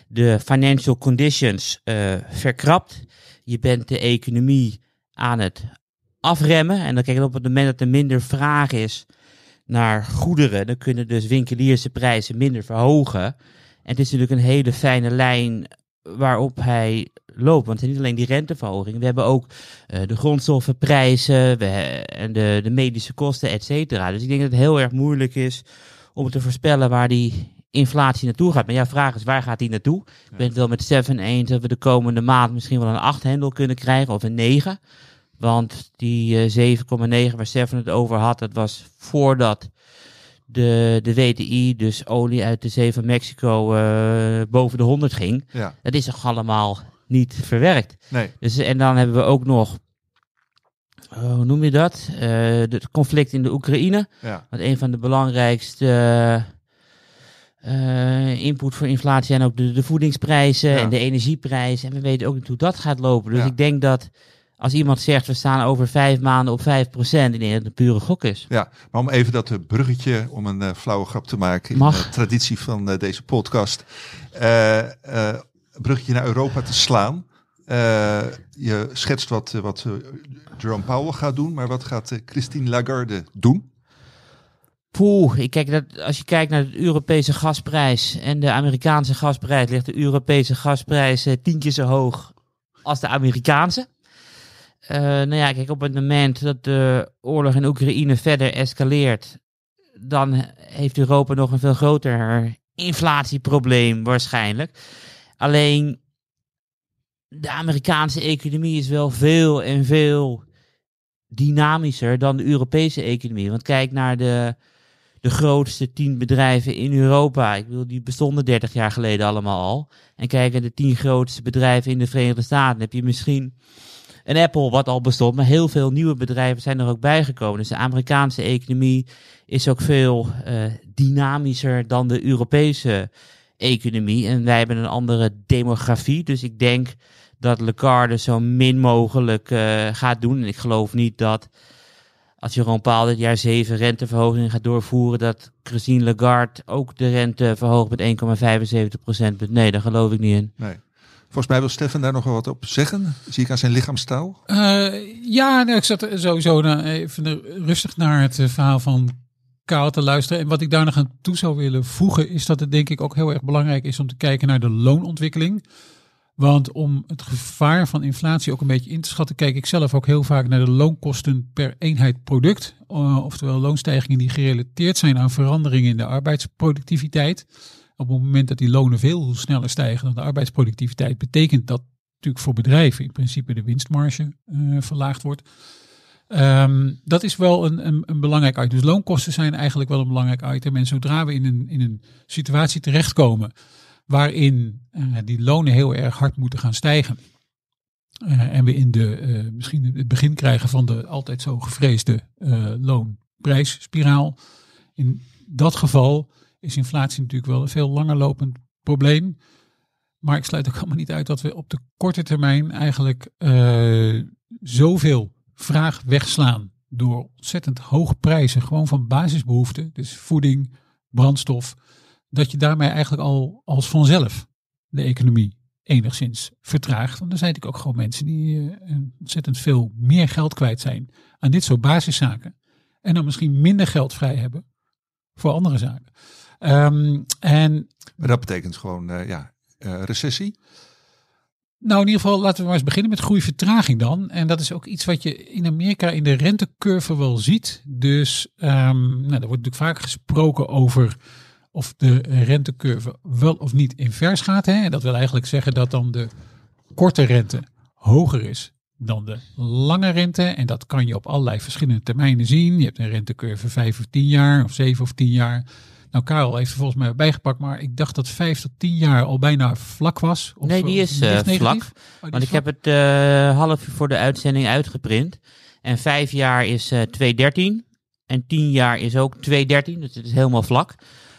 de financial conditions eh, verkrapt. Je bent de economie aan het afremmen. En dan kijk op het moment dat er minder vraag is naar goederen, dan kunnen dus winkeliers de prijzen minder verhogen. En het is natuurlijk een hele fijne lijn waarop hij loopt. Want het zijn niet alleen die renteverhogingen. We hebben ook eh, de grondstoffenprijzen we, en de, de medische kosten, et cetera. Dus ik denk dat het heel erg moeilijk is om te voorspellen waar die inflatie naartoe gaat. Maar jouw vraag is, waar gaat die naartoe? Ik ben het wel met Stefan eens dat we de komende maand misschien wel een 8 hendel kunnen krijgen of een 9. Want die eh, 7,9 waar Stefan het over had, dat was voordat de, de WTI, dus olie uit de zee van Mexico, eh, boven de 100 ging. Ja, Dat is toch allemaal niet verwerkt. nee. Dus, en dan hebben we ook nog, eh, hoe noem je dat? Het conflict in de Oekraïne. Ja. Want een van de belangrijkste eh, input voor inflatie zijn ook de, de voedingsprijzen Ja. en de energieprijzen. En we weten ook niet hoe dat gaat lopen. Dus Ja. ik denk dat als iemand zegt we staan over vijf maanden op 5 procent, ik denk dat het een pure gok is. Ja, maar om even dat eh, bruggetje, om een eh, flauwe grap te maken in de traditie van deze podcast, bruggetje naar Europa te slaan. Je schetst wat, wat Jerome Powell gaat doen, maar wat gaat Christine Lagarde doen? Poeh, ik kijk dat, als je kijkt naar de Europese gasprijs en de Amerikaanse gasprijs, ligt de Europese gasprijs eh, tien keer zo hoog als de Amerikaanse. Eh, nou ja, kijk, op het moment dat de oorlog in Oekraïne verder escaleert, dan heeft Europa nog een veel groter inflatieprobleem waarschijnlijk. Alleen de Amerikaanse economie is wel veel en veel dynamischer dan de Europese economie. Want kijk naar de, de grootste tien bedrijven in Europa. Ik bedoel, die bestonden 30 jaar geleden allemaal al. En kijk naar de tien grootste bedrijven in de Verenigde Staten. Heb je misschien een Apple wat al bestond, maar heel veel nieuwe bedrijven zijn er ook bijgekomen. Dus de Amerikaanse economie is ook veel eh, dynamischer dan de Europese economie. En wij hebben een andere demografie. Dus ik denk dat Lagarde zo min mogelijk eh, gaat doen. En ik geloof niet dat als Jeroen Paul dit jaar zeven renteverhogingen gaat doorvoeren, dat Christine Lagarde ook de rente verhoogt met 1,75 procent. Nee, daar geloof ik niet in. Nee. Volgens mij wil Stefan daar nog wel wat op zeggen. Zie ik aan zijn lichaamstaal. Eh, ja, nou, ik zat sowieso nou, even rustig naar het eh, verhaal van Kaal te luisteren. En wat ik daar nog aan toe zou willen voegen, is dat het denk ik ook heel erg belangrijk is om te kijken naar de loonontwikkeling. Want om het gevaar van inflatie ook een beetje in te schatten, kijk ik zelf ook heel vaak naar de loonkosten per eenheid product. Uh, oftewel loonstijgingen die gerelateerd zijn aan veranderingen in de arbeidsproductiviteit. Op het moment dat die lonen veel sneller stijgen dan de arbeidsproductiviteit, betekent dat natuurlijk voor bedrijven in principe de winstmarge uh, verlaagd wordt. Um, dat is wel een, een, een, belangrijk item. Dus loonkosten zijn eigenlijk wel een belangrijk item. En zodra we in een, in een situatie terechtkomen waarin uh, die lonen heel erg hard moeten gaan stijgen. Uh, en we in de, uh, misschien het begin krijgen van de altijd zo gevreesde loonprijsspiraal. In dat geval is inflatie natuurlijk wel een veel langer lopend probleem. Maar ik sluit ook allemaal niet uit dat we op de korte termijn eigenlijk zoveel vraag wegslaan door ontzettend hoge prijzen, gewoon van basisbehoeften, dus voeding, brandstof, dat je daarmee eigenlijk al als vanzelf de economie enigszins vertraagt. Want er zijn natuurlijk ook gewoon mensen die uh, ontzettend veel meer geld kwijt zijn aan dit soort basiszaken. En dan misschien minder geld vrij hebben voor andere zaken. Um, en maar dat betekent gewoon uh, ja, uh, recessie. Nou, in ieder geval laten we maar eens beginnen met groeivertraging dan. En dat is ook iets wat je in Amerika in de rentecurve wel ziet. Dus ehm, nou, er wordt natuurlijk vaak gesproken over of de rentecurve wel of niet invers gaat. Hè? En dat wil eigenlijk zeggen dat dan de korte rente hoger is dan de lange rente. En dat kan je op allerlei verschillende termijnen zien. Je hebt een rentecurve 5 of 10 jaar of 7 of 10 jaar. Nou, Karel heeft er volgens mij bijgepakt, maar ik dacht dat 5 tot 10 jaar al bijna vlak was. Of, nee, die of is eh, vlak. Oh, die Want is ik heb het eh, half uur voor de uitzending uitgeprint. En vijf jaar is eh 213. En tien jaar is ook 213. Dus het is helemaal vlak.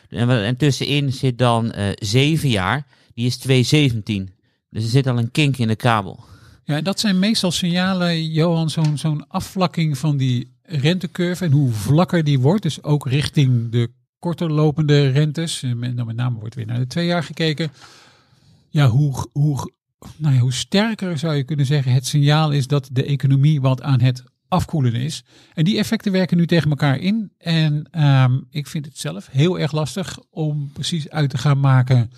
En, tussenin zit dan eh zeven jaar. Die is 217. Dus er zit al een kink in de kabel. Ja, dat zijn meestal signalen, Johan, zo'n afvlakking van die rentecurve en hoe vlakker die wordt. Dus ook richting de korter lopende rentes. En nou, met name wordt weer naar de twee jaar gekeken. Ja, hoe, hoe, nou ja, hoe sterker zou je kunnen zeggen het signaal is dat de economie wat aan het afkoelen is. En die effecten werken nu tegen elkaar in. En ehm, ik vind het zelf heel erg lastig om precies uit te gaan maken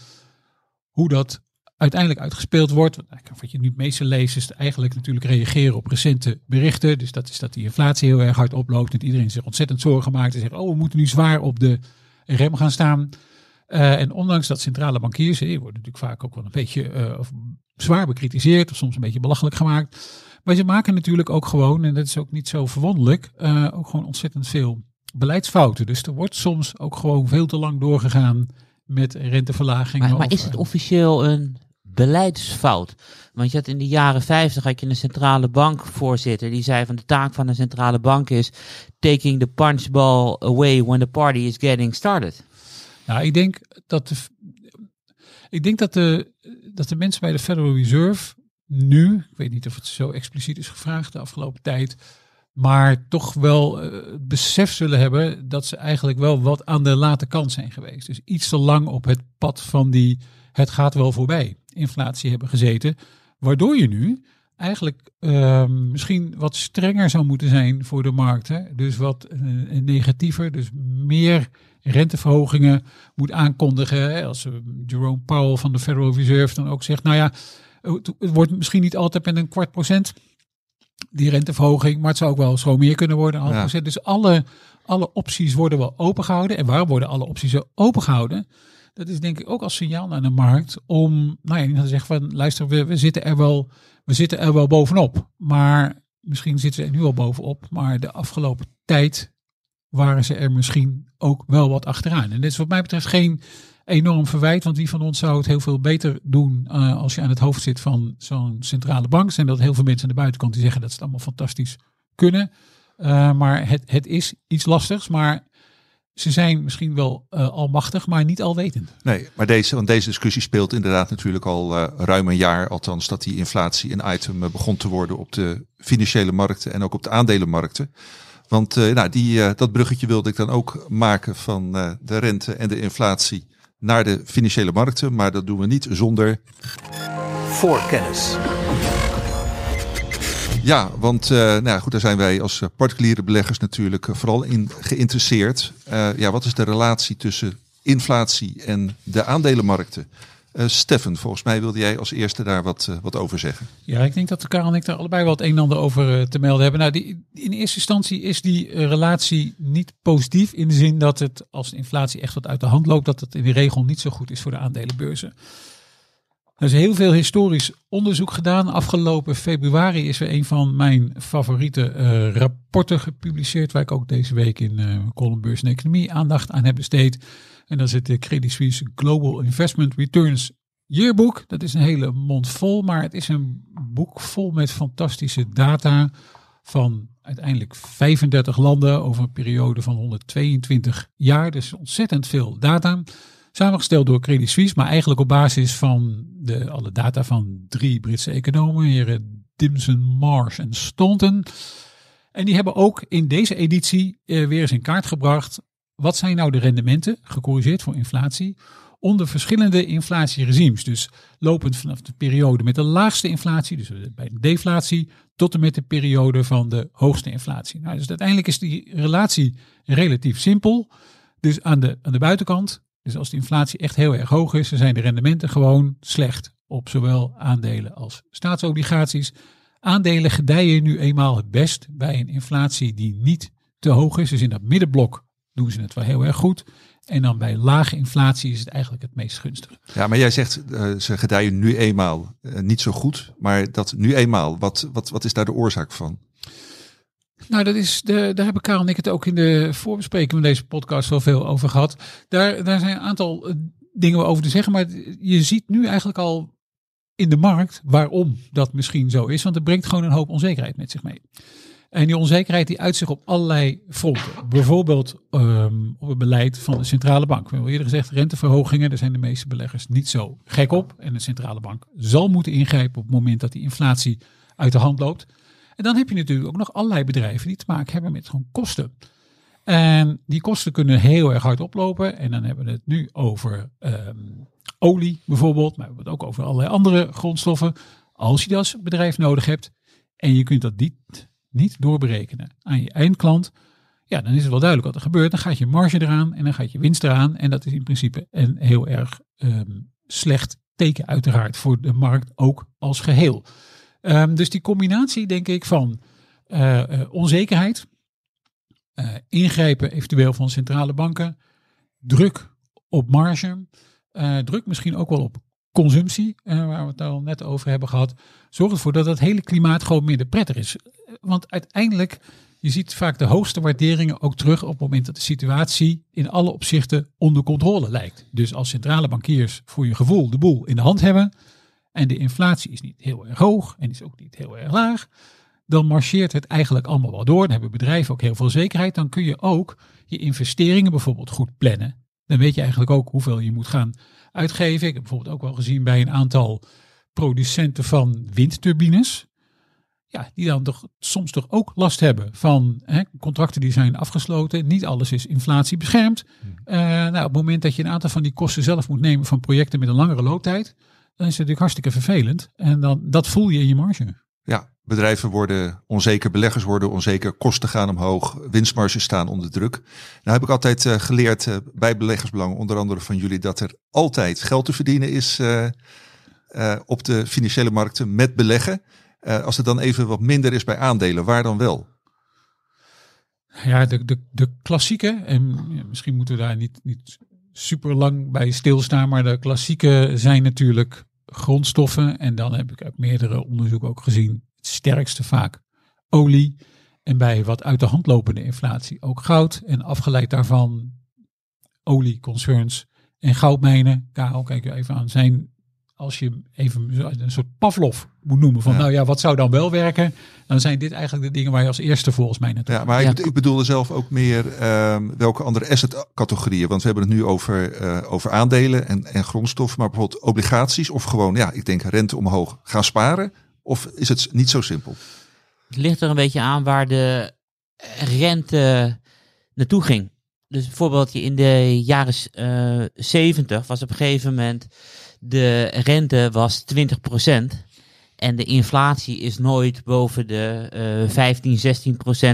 hoe dat uiteindelijk uitgespeeld wordt. Want Wat je nu het meeste leest is eigenlijk natuurlijk reageren op recente berichten. Dus dat is dat die inflatie heel erg hard oploopt. En iedereen zich ontzettend zorgen maakt. En zegt, oh we moeten nu zwaar op de rem gaan staan. Eh, en ondanks dat centrale bankiers, die worden natuurlijk vaak ook wel een beetje eh, zwaar bekritiseerd. Of soms een beetje belachelijk gemaakt. Maar ze maken natuurlijk ook gewoon, en dat is ook niet zo verwonderlijk, eh, ook gewoon ontzettend veel beleidsfouten. Dus er wordt soms ook gewoon veel te lang doorgegaan met renteverlagingen. Maar, maar is het eh, officieel een beleidsfout? Want je had in de jaren 50 had je een centrale bankvoorzitter die zei van de taak van een centrale bank is taking the punchball away when the party is getting started. Nou, ik denk dat de, ik denk dat de, dat de mensen bij de Federal Reserve nu, ik weet niet of het zo expliciet is gevraagd de afgelopen tijd, maar toch wel eh, het besef zullen hebben dat ze eigenlijk wel wat aan de late kant zijn geweest. Dus iets te lang op het pad van die het gaat wel voorbij inflatie hebben gezeten, waardoor je nu eigenlijk ehm, misschien wat strenger zou moeten zijn voor de markt. Hè? Dus wat eh, negatiever, dus meer renteverhogingen moet aankondigen. Als eh, Jerome Powell van de Federal Reserve dan ook zegt, nou ja, het het wordt misschien niet altijd met een kwart procent die renteverhoging, maar het zou ook wel zo meer kunnen worden. een half Ja. procent. Dus alle, alle opties worden wel opengehouden. En waarom worden alle opties zo opengehouden? Dat is denk ik ook als signaal naar de markt om, nou ja, niet te zeggen van, luister, we, we zitten er wel, we zitten er wel bovenop. Maar misschien zitten ze er nu al bovenop, maar de afgelopen tijd waren ze er misschien ook wel wat achteraan. En dit is wat mij betreft geen enorm verwijt, want wie van ons zou het heel veel beter doen eh, als je aan het hoofd zit van zo'n centrale bank. Zijn dat heel veel mensen aan de buitenkant die zeggen dat ze het allemaal fantastisch kunnen. Eh, maar het, het is iets lastigs, maar ze zijn misschien wel eh, almachtig, maar niet alwetend. Nee, maar deze, want deze discussie speelt inderdaad natuurlijk al ruim een jaar. Althans, dat die inflatie een item begon te worden op de financiële markten en ook op de aandelenmarkten. Want nou, die, dat bruggetje wilde ik dan ook maken van de rente en de inflatie naar de financiële markten. Maar dat doen we niet zonder Voorkennis. Ja, want eh, nou ja, goed, daar zijn wij als eh, particuliere beleggers natuurlijk vooral in geïnteresseerd. Eh, ja, wat is de relatie tussen inflatie en de aandelenmarkten? Eh Steffen, volgens mij wilde jij als eerste daar wat, eh, wat over zeggen. Ja, ik denk dat Karel en ik daar allebei het een en ander over eh, te melden hebben. Nou, die, in eerste instantie is die relatie niet positief in de zin dat het, als de inflatie echt wat uit de hand loopt, dat het in de regel niet zo goed is voor de aandelenbeurzen. Er is heel veel historisch onderzoek gedaan. Afgelopen februari is er een van mijn favoriete rapporten gepubliceerd, waar ik ook deze week in column Beurs en Economie aandacht aan heb besteed. En is het eh, Credit Suisse Global Investment Returns Yearbook. Dat is een hele mond vol, maar het is een boek vol met fantastische data van uiteindelijk 35 landen over een periode van 122 jaar. Dus ontzettend veel data. Samengesteld door Credit Suisse, maar eigenlijk op basis van de, alle data van drie Britse economen, heren Dimson, Marsh en Staunton. En die hebben ook in deze editie eh, weer eens in kaart gebracht. Wat zijn nou de rendementen, gecorrigeerd voor inflatie, onder verschillende inflatieregimes. Dus lopend vanaf de periode met de laagste inflatie, dus bij de deflatie, tot en met de periode van de hoogste inflatie. Nou, dus uiteindelijk is die relatie relatief simpel. Dus aan de, aan de buitenkant, dus als de inflatie echt heel erg hoog is, dan zijn de rendementen gewoon slecht. op zowel aandelen als staatsobligaties. Aandelen gedijen nu eenmaal het best bij een inflatie die niet te hoog is. Dus in dat middenblok doen ze het wel heel erg goed. En dan bij lage inflatie is het eigenlijk het meest gunstig. Ja, maar jij zegt eh, ze gedijen nu eenmaal eh, niet zo goed. Maar dat nu eenmaal, wat, wat, wat is daar de oorzaak van? Nou, dat is de, daar hebben Karel en ik het ook in de voorbespreking van deze podcast wel veel over gehad. Daar, daar zijn een aantal eh, dingen over te zeggen. Maar je ziet nu eigenlijk al in de markt waarom dat misschien zo is. Want het brengt gewoon een hoop onzekerheid met zich mee. En die onzekerheid die uit zich op allerlei fronten. Bijvoorbeeld um, op het beleid van de centrale bank. We hebben eerder gezegd, renteverhogingen, daar zijn de meeste beleggers niet zo gek op. En de centrale bank zal moeten ingrijpen op het moment dat die inflatie uit de hand loopt. En dan heb je natuurlijk ook nog allerlei bedrijven die te maken hebben met gewoon kosten. En die kosten kunnen heel erg hard oplopen. En dan hebben we het nu over um, olie bijvoorbeeld, maar we hebben het ook over allerlei andere grondstoffen. Als je dat als bedrijf nodig hebt en je kunt dat niet niet doorberekenen aan je eindklant, ja, dan is het wel duidelijk wat er gebeurt. Dan gaat je marge eraan en dan gaat je winst eraan. En dat is in principe een heel erg um, slecht teken uiteraard voor de markt ook als geheel. Um, dus die combinatie denk ik van uh, uh, onzekerheid, uh, ingrijpen eventueel van centrale banken, druk op marge, druk misschien ook wel op consumptie, waar we het al net over hebben gehad, zorgt ervoor dat het hele klimaat gewoon minder prettig is want uiteindelijk, je ziet vaak de hoogste waarderingen ook terug op het moment dat de situatie in alle opzichten onder controle lijkt. Dus als centrale bankiers voor je gevoel de boel in de hand hebben en de inflatie is niet heel erg hoog en is ook niet heel erg laag, dan marcheert het eigenlijk allemaal wel door. Dan hebben bedrijven ook heel veel zekerheid. Dan kun je ook je investeringen bijvoorbeeld goed plannen. Dan weet je eigenlijk ook hoeveel je moet gaan uitgeven. Ik heb bijvoorbeeld ook wel gezien bij een aantal producenten van windturbines ja, die dan toch soms toch ook last hebben van hè, contracten die zijn afgesloten. Niet alles is inflatie beschermd. Uh, nou, op het moment dat je een aantal van die kosten zelf moet nemen van projecten met een langere looptijd, dan is het natuurlijk hartstikke vervelend. En dan, dat voel je in je marge. Ja, bedrijven worden onzeker, beleggers worden onzeker, kosten gaan omhoog, winstmarges staan onder druk. Nou heb ik altijd uh, geleerd uh, bij beleggersbelangen, onder andere van jullie, dat er altijd geld te verdienen is op de financiële markten met beleggen. Uh, als het dan even wat minder is bij aandelen, waar dan wel? Ja, de, de, de klassieke, en misschien moeten we daar niet, niet super lang bij stilstaan, maar de klassieke zijn natuurlijk grondstoffen. En dan heb ik uit meerdere onderzoeken ook gezien, het sterkste vaak olie. En bij wat uit de hand lopende inflatie ook goud. En afgeleid daarvan olieconcerns en goudmijnen. Karel, kijk even aan, zijn als je even een soort Pavlov moet noemen van nou ja, wat zou dan wel werken? Dan zijn dit eigenlijk de dingen waar je als eerste volgens mij naartoe Ja, maar ik, ik bedoelde zelf ook meer um, welke andere assetcategorieën. Want we hebben het nu over, uh, over aandelen en, en grondstoffen, maar bijvoorbeeld obligaties of gewoon, ja, ik denk rente omhoog gaan sparen. Of is het niet zo simpel? Het ligt er een beetje aan waar de rente naartoe ging. Dus bijvoorbeeld in de jaren uh, 70 was op een gegeven moment de rente was 20% en de inflatie is nooit boven de uh, 15,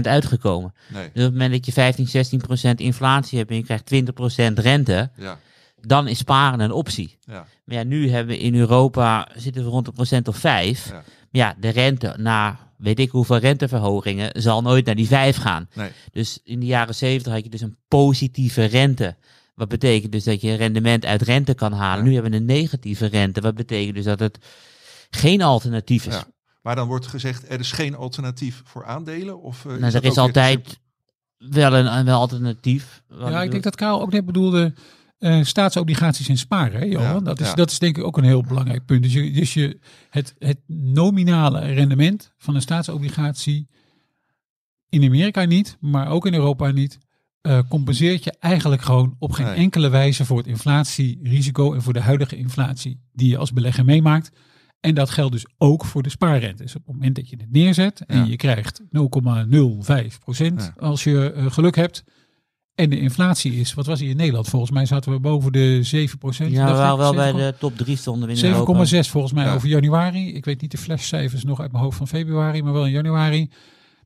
16% uitgekomen. Nee. Dus op het moment dat je 15, 16% inflatie hebt en je krijgt 20% rente, ja. dan is sparen een optie. Ja. Maar ja, nu hebben we in Europa, zitten we rond een procent of 5. Ja. Maar ja, de rente na weet ik hoeveel renteverhogingen zal nooit naar die 5 gaan. Nee. Dus in de jaren 70 had je dus een positieve rente. Wat betekent dus dat je rendement uit rente kan halen. Nu hebben we een negatieve rente. Wat betekent dus dat het geen alternatief is. Ja. Maar dan wordt gezegd, er is geen alternatief voor aandelen? Of, uh, nou, is er is altijd wel een, een wel alternatief. Ja, ik denk dat Karel ook net bedoelde uh, staatsobligaties en sparen. Hè, Ja, dat, is, ja. dat is denk ik ook een heel belangrijk punt. Dus, je, dus je, het, het nominale rendement van een staatsobligatie in Amerika niet, maar ook in Europa niet, uh, compenseert je eigenlijk gewoon op geen nee. enkele wijze voor het inflatierisico en voor de huidige inflatie die je als belegger meemaakt. En dat geldt dus ook voor de spaarrentes. Op het moment dat je het neerzet en ja. je krijgt 0,05 procent ja. als je uh, geluk hebt. En de inflatie is, wat was hier in Nederland? Volgens mij zaten we boven de 7 procent. Ja, we waren wel 7, bij de top 3 stonden we 7,6 volgens mij ja. over januari. Ik weet niet de flashcijfers nog uit mijn hoofd van februari, maar wel in januari.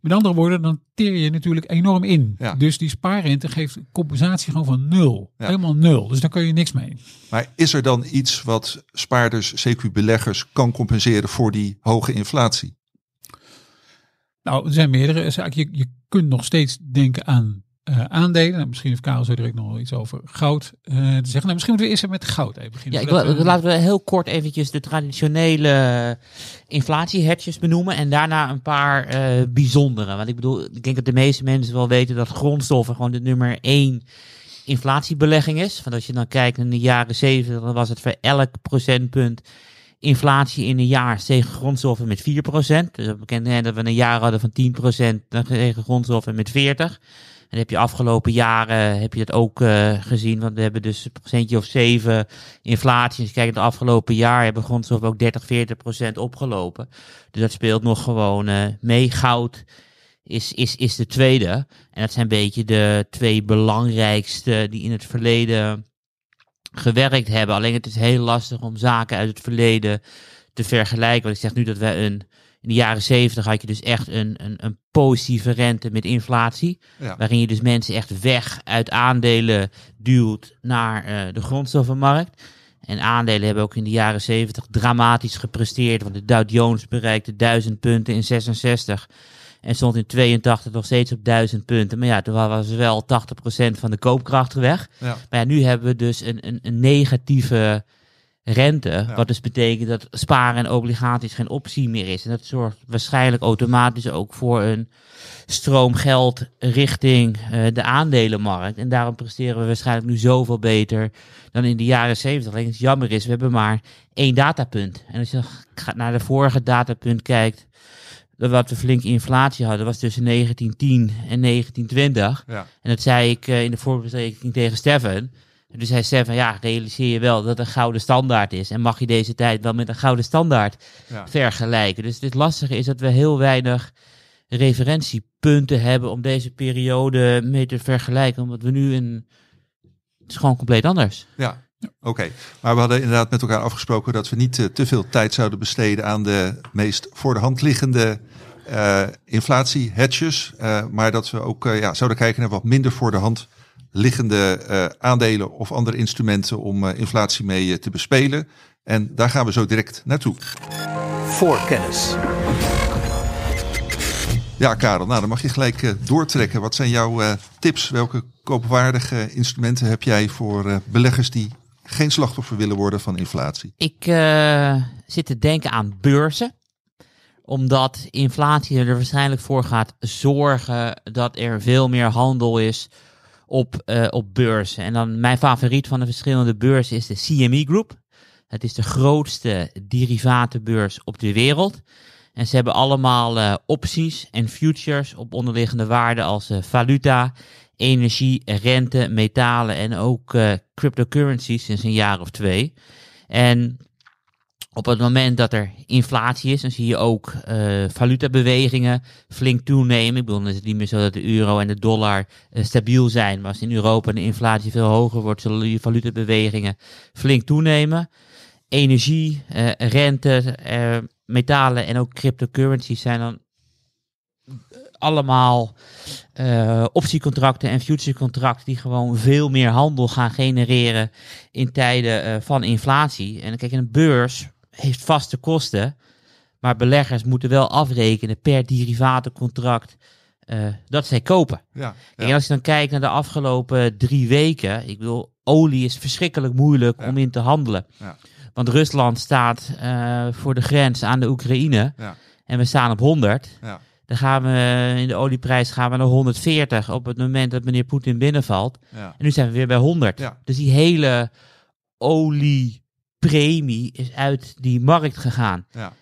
Met andere woorden, dan teer je natuurlijk enorm in. Ja. Dus die spaarrente geeft compensatie gewoon van nul. Ja. Helemaal nul. Dus daar kun je niks mee. Maar is er dan iets wat spaarders, CQ beleggers, kan compenseren voor die hoge inflatie? Nou, er zijn meerdere zaken. Je, je kunt nog steeds denken aan eh, aandelen. Misschien heeft Karel zo direct nog wel iets over goud eh, te zeggen. Nou, misschien moeten we eerst even met goud even beginnen. Ja, ik wil, we- laten we heel kort eventjes de traditionele inflatiehedges benoemen en daarna een paar eh, bijzondere. Want ik bedoel, ik denk dat de meeste mensen wel weten dat grondstoffen gewoon de nummer één inflatiebelegging is. Want als je dan kijkt in de jaren 70, dan was het voor elk procentpunt inflatie in een jaar stegen grondstoffen met 4%. Dus dat betekent dat we een jaar hadden van 10%, dan stegen grondstoffen met 40%. En heb je afgelopen jaren heb je dat ook eh, gezien, want we hebben dus een procentje of 7 inflatie. Kijkt naar het afgelopen jaar hebben grondstoffen ook 30, 40 procent opgelopen. Dus dat speelt nog gewoon eh, mee. Goud is, is, is de tweede. En dat zijn een beetje de twee belangrijkste die in het verleden gewerkt hebben. Alleen het is heel lastig om zaken uit het verleden te vergelijken. Want ik zeg nu dat we een. In de jaren zeventig had je dus echt een, een, een positieve rente met inflatie. Ja. Waarin je dus mensen echt weg uit aandelen duwt naar eh, de grondstoffenmarkt. En aandelen hebben ook in de jaren 70 dramatisch gepresteerd. Want de Dow Jones bereikte 1000 punten in 66. En stond in 82 nog steeds op 1000 punten. Maar ja, toen was wel 80% van de koopkracht weg. Ja. Maar ja, nu hebben we dus een, een, een negatieve rente. Wat dus betekent dat sparen en obligaties geen optie meer is. En dat zorgt waarschijnlijk automatisch ook voor een stroom geld richting eh, de aandelenmarkt. En daarom presteren we waarschijnlijk nu zoveel beter dan in de jaren 70. Alleen het jammer is, we hebben maar één datapunt. En als je gaat naar de vorige datapunt kijkt, wat we flinke inflatie hadden, was tussen 1910 en 1920. Ja. En dat zei ik eh, in de voorbespreking tegen Stefan. En toen zei Stefan, ja, realiseer je wel dat een gouden standaard is. En mag je deze tijd wel met een gouden standaard Ja. vergelijken. Dus het lastige is dat we heel weinig referentiepunten hebben om deze periode mee te vergelijken. Omdat we nu een... Het is gewoon compleet anders. Ja, oké. Maar we hadden inderdaad met elkaar afgesproken dat we niet eh, te veel tijd zouden besteden aan de meest voor de hand liggende eh inflatie-hedges. eh, maar dat we ook ja, zouden kijken naar wat minder voor de hand liggende eh, aandelen of andere instrumenten om eh, inflatie mee eh, te bespelen. En daar gaan we zo direct naartoe. Voorkennis. Ja, Karel, nou dan mag je gelijk eh, doortrekken. Wat zijn jouw eh, tips? Welke koopwaardige instrumenten heb jij voor eh, beleggers die geen slachtoffer willen worden van inflatie? Ik eh, zit te denken aan beurzen. Omdat inflatie er waarschijnlijk voor gaat zorgen dat er veel meer handel is op, eh, op beurzen. En dan mijn favoriet van de verschillende beurzen is de CME Group. Het is de grootste derivatenbeurs op de wereld. En ze hebben allemaal eh, opties en futures op onderliggende waarden als eh, valuta, energie, rente, metalen en ook cryptocurrencies sinds een jaar of twee. En op het moment dat er inflatie is, dan zie je ook eh valutabewegingen flink toenemen. Ik bedoel, dan is het niet meer zo dat de euro en de dollar eh, stabiel zijn. Maar als in Europa de inflatie veel hoger wordt, zullen die valutabewegingen flink toenemen. Energie, eh, rente, metalen en ook cryptocurrencies zijn dan allemaal eh, optiecontracten en futurecontracten die gewoon veel meer handel gaan genereren in tijden van inflatie. En kijk, een beurs heeft vaste kosten, maar beleggers moeten wel afrekenen per derivatencontract eh, dat zij kopen. Ja, En als je dan kijkt naar de afgelopen drie weken, ik bedoel, olie is verschrikkelijk moeilijk Ja. om in te handelen. Ja. Want Rusland staat eh, voor de grens aan de Oekraïne Ja. en we staan op 100. ja, Dan gaan we in de olieprijs gaan we naar 140 op het moment dat meneer Poetin binnenvalt. ja. En nu zijn we weer bij 100. Ja. Dus die hele oliepremie is uit die markt gegaan. ja.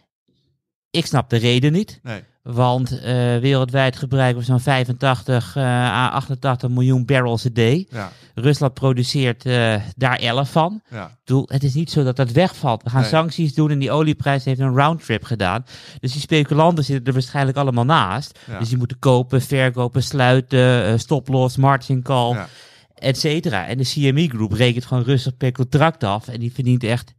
Ik snap de reden niet. Nee. Want eh, wereldwijd gebruiken we zo'n 85 eh, à 88 miljoen barrels a day. Ja, Rusland produceert eh, daar 11 van. ja, het is niet zo dat dat wegvalt. We gaan Nee. sancties doen en die olieprijs heeft een roundtrip gedaan. Dus die speculanten zitten er waarschijnlijk allemaal naast. Ja. Dus die moeten kopen, verkopen, sluiten, eh, stoploss, margin call, ja. Et cetera. En de CME Group rekent gewoon rustig per contract af. En die verdient echt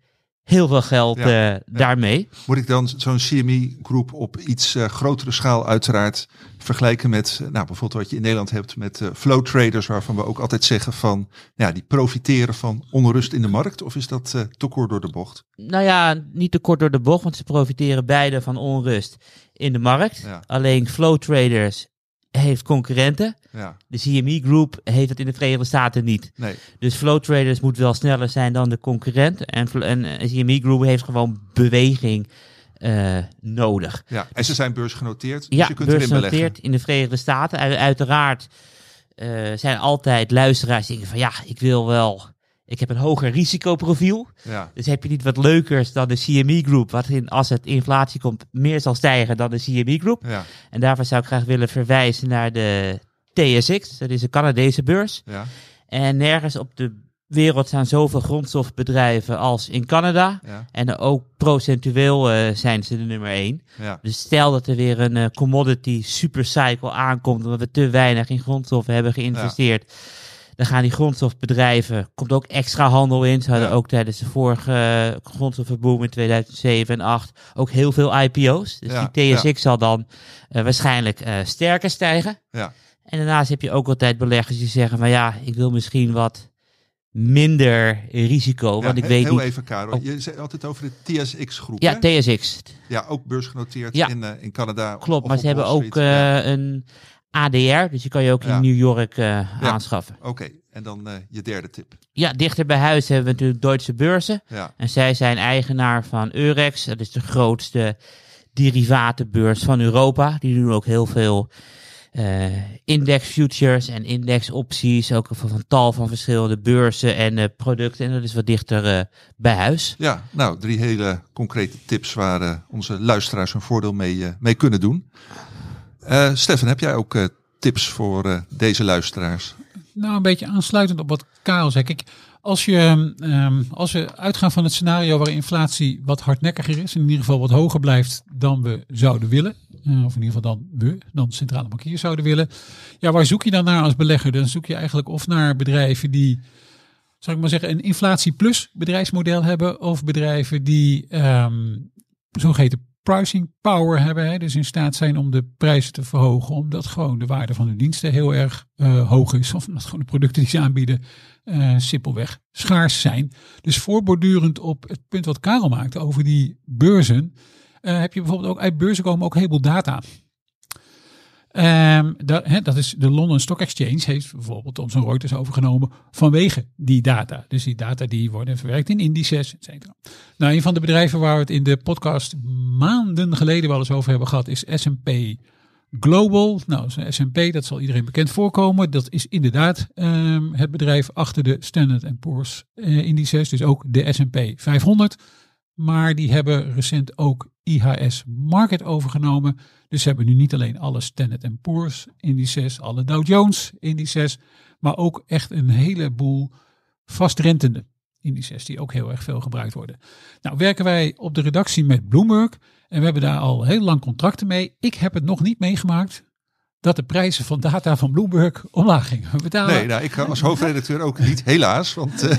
heel veel geld Ja, eh, daarmee. Moet ik dan zo'n CME-groep op iets eh, grotere schaal uiteraard vergelijken met, eh, nou, bijvoorbeeld wat je in Nederland hebt met eh, flow traders, waarvan we ook altijd zeggen van, ja, die profiteren van onrust in de markt? Of is dat te kort door de bocht? Nou ja, niet te kort door de bocht, want ze profiteren beide van onrust in de markt. Ja. Alleen Flow Traders heeft concurrenten. Ja, De CME Group heeft het in de Verenigde Staten niet. nee. Dus Flow Traders moet wel sneller zijn dan de concurrent. En, en eh, CME Group heeft gewoon beweging eh, nodig. Ja, en ze zijn beursgenoteerd, dus Ja, je kunt erin beleggen. beursgenoteerd in de Verenigde Staten. Uiteraard eh, zijn altijd luisteraars die denken van ja, ik wil wel... Ik heb een hoger risicoprofiel. Ja, Dus heb je niet wat leukers dan de CME Group, wat in, als het inflatie komt meer zal stijgen dan de CME Group. ja, En daarvoor zou ik graag willen verwijzen naar de TSX, dat is een Canadese beurs. ja, En nergens op de wereld staan zoveel grondstofbedrijven als in Canada. ja, En ook procentueel eh, zijn ze de nummer één. ja. Dus stel dat er weer een eh, commodity supercycle aankomt, omdat we te weinig in grondstoffen hebben geïnvesteerd. Dan gaan die grondstofbedrijven, komt ook extra handel in. Ze hadden Ja. ook tijdens de vorige grondstoffenboom in 2007 en 2008 ook heel veel IPO's. Dus Ja, die TSX zal dan eh, waarschijnlijk eh, sterker stijgen. ja. En daarnaast heb je ook altijd beleggers die zeggen van ja, ik wil misschien wat minder risico, want ik weet heel niet. even, Karel. Je zei altijd over de TSX-groep. Ja, TSX. ja, ook beursgenoteerd Ja. in, eh, in Canada. Klopt, maar ze hebben ook een ADR, dus je kan je ook Ja. in New York eh, aanschaffen. Oké, en dan eh, je derde tip. Ja, dichter bij huis hebben we natuurlijk Duitse beurzen. Ja, En zij zijn eigenaar van Eurex, dat is de grootste derivatenbeurs van Europa. Die doen ook heel veel eh, index futures en index opties, ook van van tal van verschillende beurzen en producten. En dat is wat dichter bij huis. ja, nou, drie hele concrete tips waar onze luisteraars een voordeel mee, mee kunnen doen. Eh Stefan, heb jij ook eh, tips voor eh, deze luisteraars? Nou, een beetje aansluitend op wat Karel zei. Kijk, als, je, ehm, als we uitgaan van het scenario waar inflatie wat hardnekkiger is, in ieder geval wat hoger blijft dan we zouden willen, of in ieder geval dan we, dan centrale bankiers zouden willen. Ja, waar zoek je dan naar als belegger? Dan zoek je eigenlijk of naar bedrijven die, zou ik maar zeggen, een inflatie plus bedrijfsmodel hebben, of bedrijven die ehm zogeheten pricing power hebben. Hè, dus in staat zijn om de prijzen te verhogen. Omdat gewoon de waarde van hun diensten heel erg eh, hoog is. Of omdat gewoon de producten die ze aanbieden eh, simpelweg schaars zijn. Dus voorbordurend op het punt wat Karel maakte over die beurzen. eh, heb je bijvoorbeeld ook uit beurzen komen ook een heleboel data. Ehm, dat, dat is de London Stock Exchange heeft bijvoorbeeld Thomson Reuters overgenomen vanwege die data. Dus die data die worden verwerkt in indices, et cetera. Nou, een van de bedrijven waar we het in de podcast maanden geleden wel eens over hebben gehad is S&P Global. Nou, S&P, dat zal iedereen bekend voorkomen. Dat is inderdaad ehm, het bedrijf achter de Standard Poor's eh, indices, dus ook de S&P 500. Maar die hebben recent ook IHS Market overgenomen. Dus ze hebben nu niet alleen alle Standard Poor's indices, alle Dow Jones indices, maar ook echt een heleboel vastrentende indices die ook heel erg veel gebruikt worden. Nou werken wij op de redactie met Bloomberg en we hebben daar al heel lang contracten mee. Ik heb het nog niet meegemaakt dat de prijzen van data van Bloomberg omlaag gingen. Betalen Nee, nou, ik ga als hoofdredacteur ook niet, helaas. Want eh,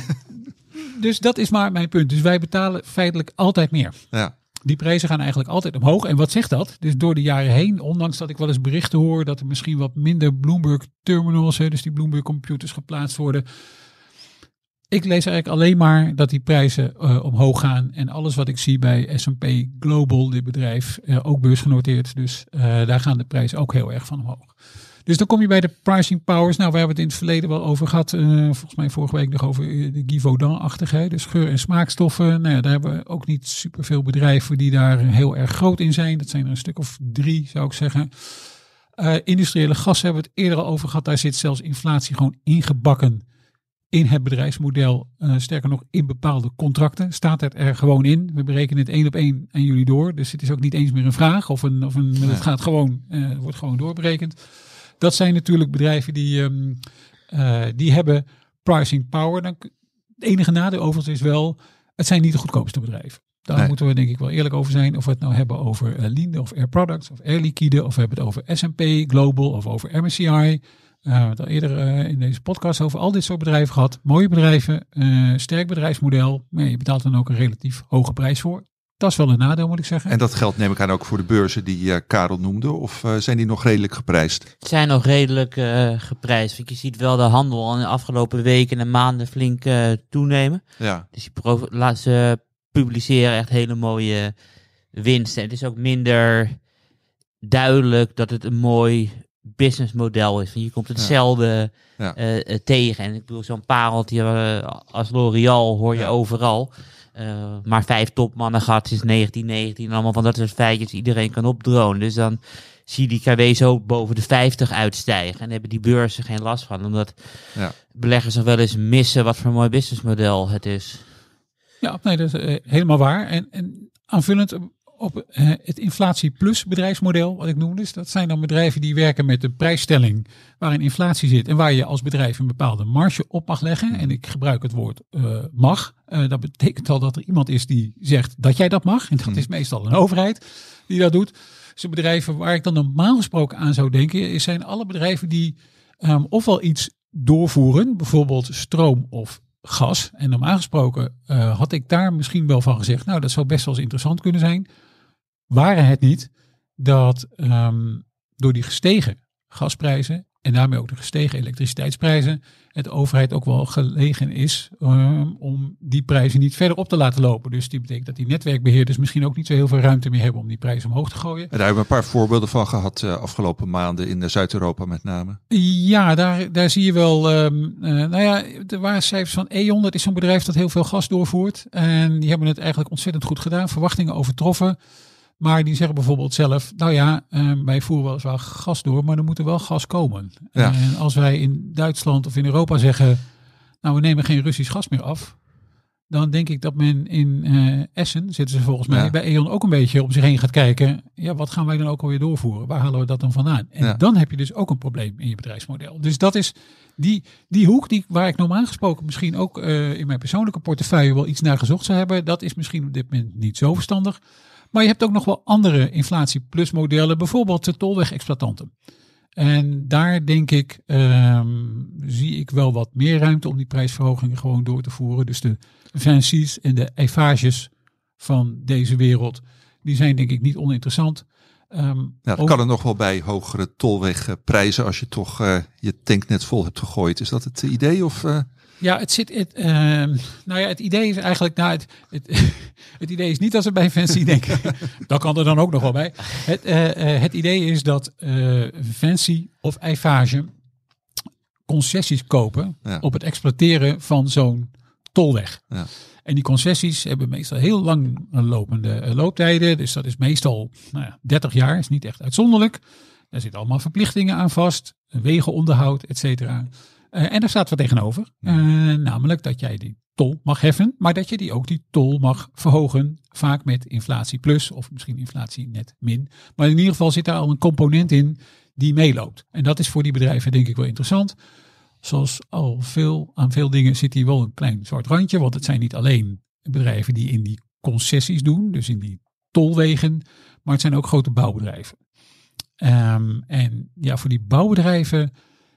Dus dat is maar mijn punt. Dus wij betalen feitelijk altijd meer. ja, Die prijzen gaan eigenlijk altijd omhoog. En wat zegt dat? Dus door de jaren heen, ondanks dat ik wel eens berichten hoor dat er misschien wat minder Bloomberg terminals, dus die Bloomberg computers geplaatst worden. Ik lees eigenlijk alleen maar dat die prijzen eh, omhoog gaan. En alles wat ik zie bij S&P Global, dit bedrijf, eh, ook beursgenoteerd. Dus eh, daar gaan de prijzen ook heel erg van omhoog. Dus dan kom je bij de pricing powers. Nou, we hebben het in het verleden wel over gehad. eh, volgens mij vorige week nog over eh, de Givaudan-achtige. Dus geur- en smaakstoffen. Nou ja, daar hebben we ook niet superveel bedrijven die daar heel erg groot in zijn. Dat zijn er een stuk of drie, zou ik zeggen. Eh, industriële gas hebben we het eerder al over gehad. Daar zit zelfs inflatie gewoon ingebakken in het bedrijfsmodel. Sterker nog, in bepaalde contracten staat het er gewoon in. We berekenen het één op één aan jullie door. Dus het is ook niet eens meer een vraag. Of een, of een, het gaat gewoon, wordt gewoon doorberekend. Dat zijn natuurlijk bedrijven die, ehm, eh, die hebben pricing power. Dan, het enige nadeel overigens is wel, het zijn niet de goedkoopste bedrijven. Daar Nee. moeten we denk ik wel eerlijk over zijn. Of we het nou hebben over uh, Linde of Air Products of Air Liquide. Of we hebben het over S&P Global of over MSCI. we hebben het al eerder eh, in deze podcast over al dit soort bedrijven gehad. Mooie bedrijven, eh, sterk bedrijfsmodel. Maar je betaalt dan ook een relatief hoge prijs voor. Dat is wel een nadeel, moet ik zeggen. En dat geldt neem ik aan ook voor de beurzen die eh, Karel noemde. Of eh, zijn die nog redelijk geprijsd? Het zijn nog redelijk eh, geprijsd. Want je ziet wel de handel al in de afgelopen weken en maanden flink eh, toenemen. Ja, Dus die pro- laat ze publiceren echt hele mooie winsten. Het is ook minder duidelijk dat het een mooi businessmodel is. Want je komt hetzelfde Ja. tegen. En ik bedoel, zo'n pareltje als L'Oreal hoor je Ja. overal. Eh, maar vijf topmannen gehad sinds 1919. Allemaal van dat soort feitjes iedereen kan opdronen. Dus dan zie je die KW zo boven de 50 uitstijgen. En hebben die beurzen geen last van. Omdat Ja. beleggers nog wel eens missen wat voor een mooi businessmodel het is. Ja, nee, dat is eh, helemaal waar. En, en aanvullend op eh, het inflatie plus bedrijfsmodel, wat ik noemde, dus dat zijn dan bedrijven die werken met de prijsstelling waarin inflatie zit en waar je als bedrijf een bepaalde marge op mag leggen. En ik gebruik het woord eh, mag. Eh, dat betekent al dat er iemand is die zegt dat jij dat mag. En dat is meestal een overheid die dat doet. Dus de bedrijven waar ik dan normaal gesproken aan zou denken, is zijn alle bedrijven die ehm, ofwel iets doorvoeren, bijvoorbeeld stroom of gas. En normaal gesproken had ik daar misschien wel van gezegd, nou dat zou best wel eens interessant kunnen zijn. Waren het niet dat ehm, door die gestegen gasprijzen en daarmee ook de gestegen elektriciteitsprijzen, het overheid ook wel gelegen is ehm, om die prijzen niet verder op te laten lopen. Dus die betekent dat die netwerkbeheerders misschien ook niet zo heel veel ruimte meer hebben om die prijzen omhoog te gooien. en daar hebben we een paar voorbeelden van gehad uh, afgelopen maanden in uh, Zuid-Europa met name. Ja, daar, daar zie je wel. Um, uh, nou ja, er waren cijfers van E.ON. Dat is zo'n bedrijf dat heel veel gas doorvoert. En die hebben het eigenlijk ontzettend goed gedaan. Verwachtingen overtroffen. Maar die zeggen bijvoorbeeld zelf, nou ja, um, wij voeren weliswaar gas door, maar er moet er wel gas komen. Ja. En als wij in Duitsland of in Europa zeggen, nou we nemen geen Russisch gas meer af, dan denk ik dat men in uh, Essen, zitten ze volgens mij, ja. bij E.ON ook een beetje om zich heen gaat kijken. Ja, wat gaan wij dan ook alweer doorvoeren? Waar halen we dat dan vandaan? En ja. dan heb je dus ook een probleem in je bedrijfsmodel. Dus dat is die, die hoek die, waar ik normaal gesproken misschien ook uh, in mijn persoonlijke portefeuille wel iets naar gezocht zou hebben. Dat is misschien op dit moment niet zo verstandig. Maar je hebt ook nog wel andere inflatie plus modellen, bijvoorbeeld de tolweg-exploitanten. En daar denk ik, um, zie ik wel wat meer ruimte om die prijsverhogingen gewoon door te voeren. Dus de Vincis en de Eiffage van deze wereld, die zijn denk ik niet oninteressant. Um, ja, dat ook... kan er nog wel bij hogere tolwegprijzen als je toch uh, je tank net vol hebt gegooid. Is dat het idee of... Uh... Ja, het zit. Het, uh, nou ja, het idee is eigenlijk. Nou, het, het, het idee is niet als we bij Fancy denken. dat kan er dan ook nog wel bij. Het, uh, uh, het idee is dat Fancy of Eiffage concessies kopen ja. op het exploiteren van zo'n tolweg. Ja. En die concessies hebben meestal heel lang lopende looptijden. Dus dat is meestal nou ja, 30 jaar, is niet echt uitzonderlijk. Daar zitten allemaal verplichtingen aan vast, wegenonderhoud, et cetera. Uh, en daar staat wat tegenover. Uh, namelijk dat jij die tol mag heffen, maar dat je die ook die tol mag verhogen. Vaak met inflatie plus of misschien inflatie net min. Maar in ieder geval zit daar al een component in die meeloopt. En dat is voor die bedrijven denk ik wel interessant. Zoals al veel, aan veel dingen zit hier wel een klein zwart randje. Want het zijn niet alleen bedrijven die in die concessies doen, dus in die tolwegen. Maar het zijn ook grote bouwbedrijven. Um, en ja, voor die bouwbedrijven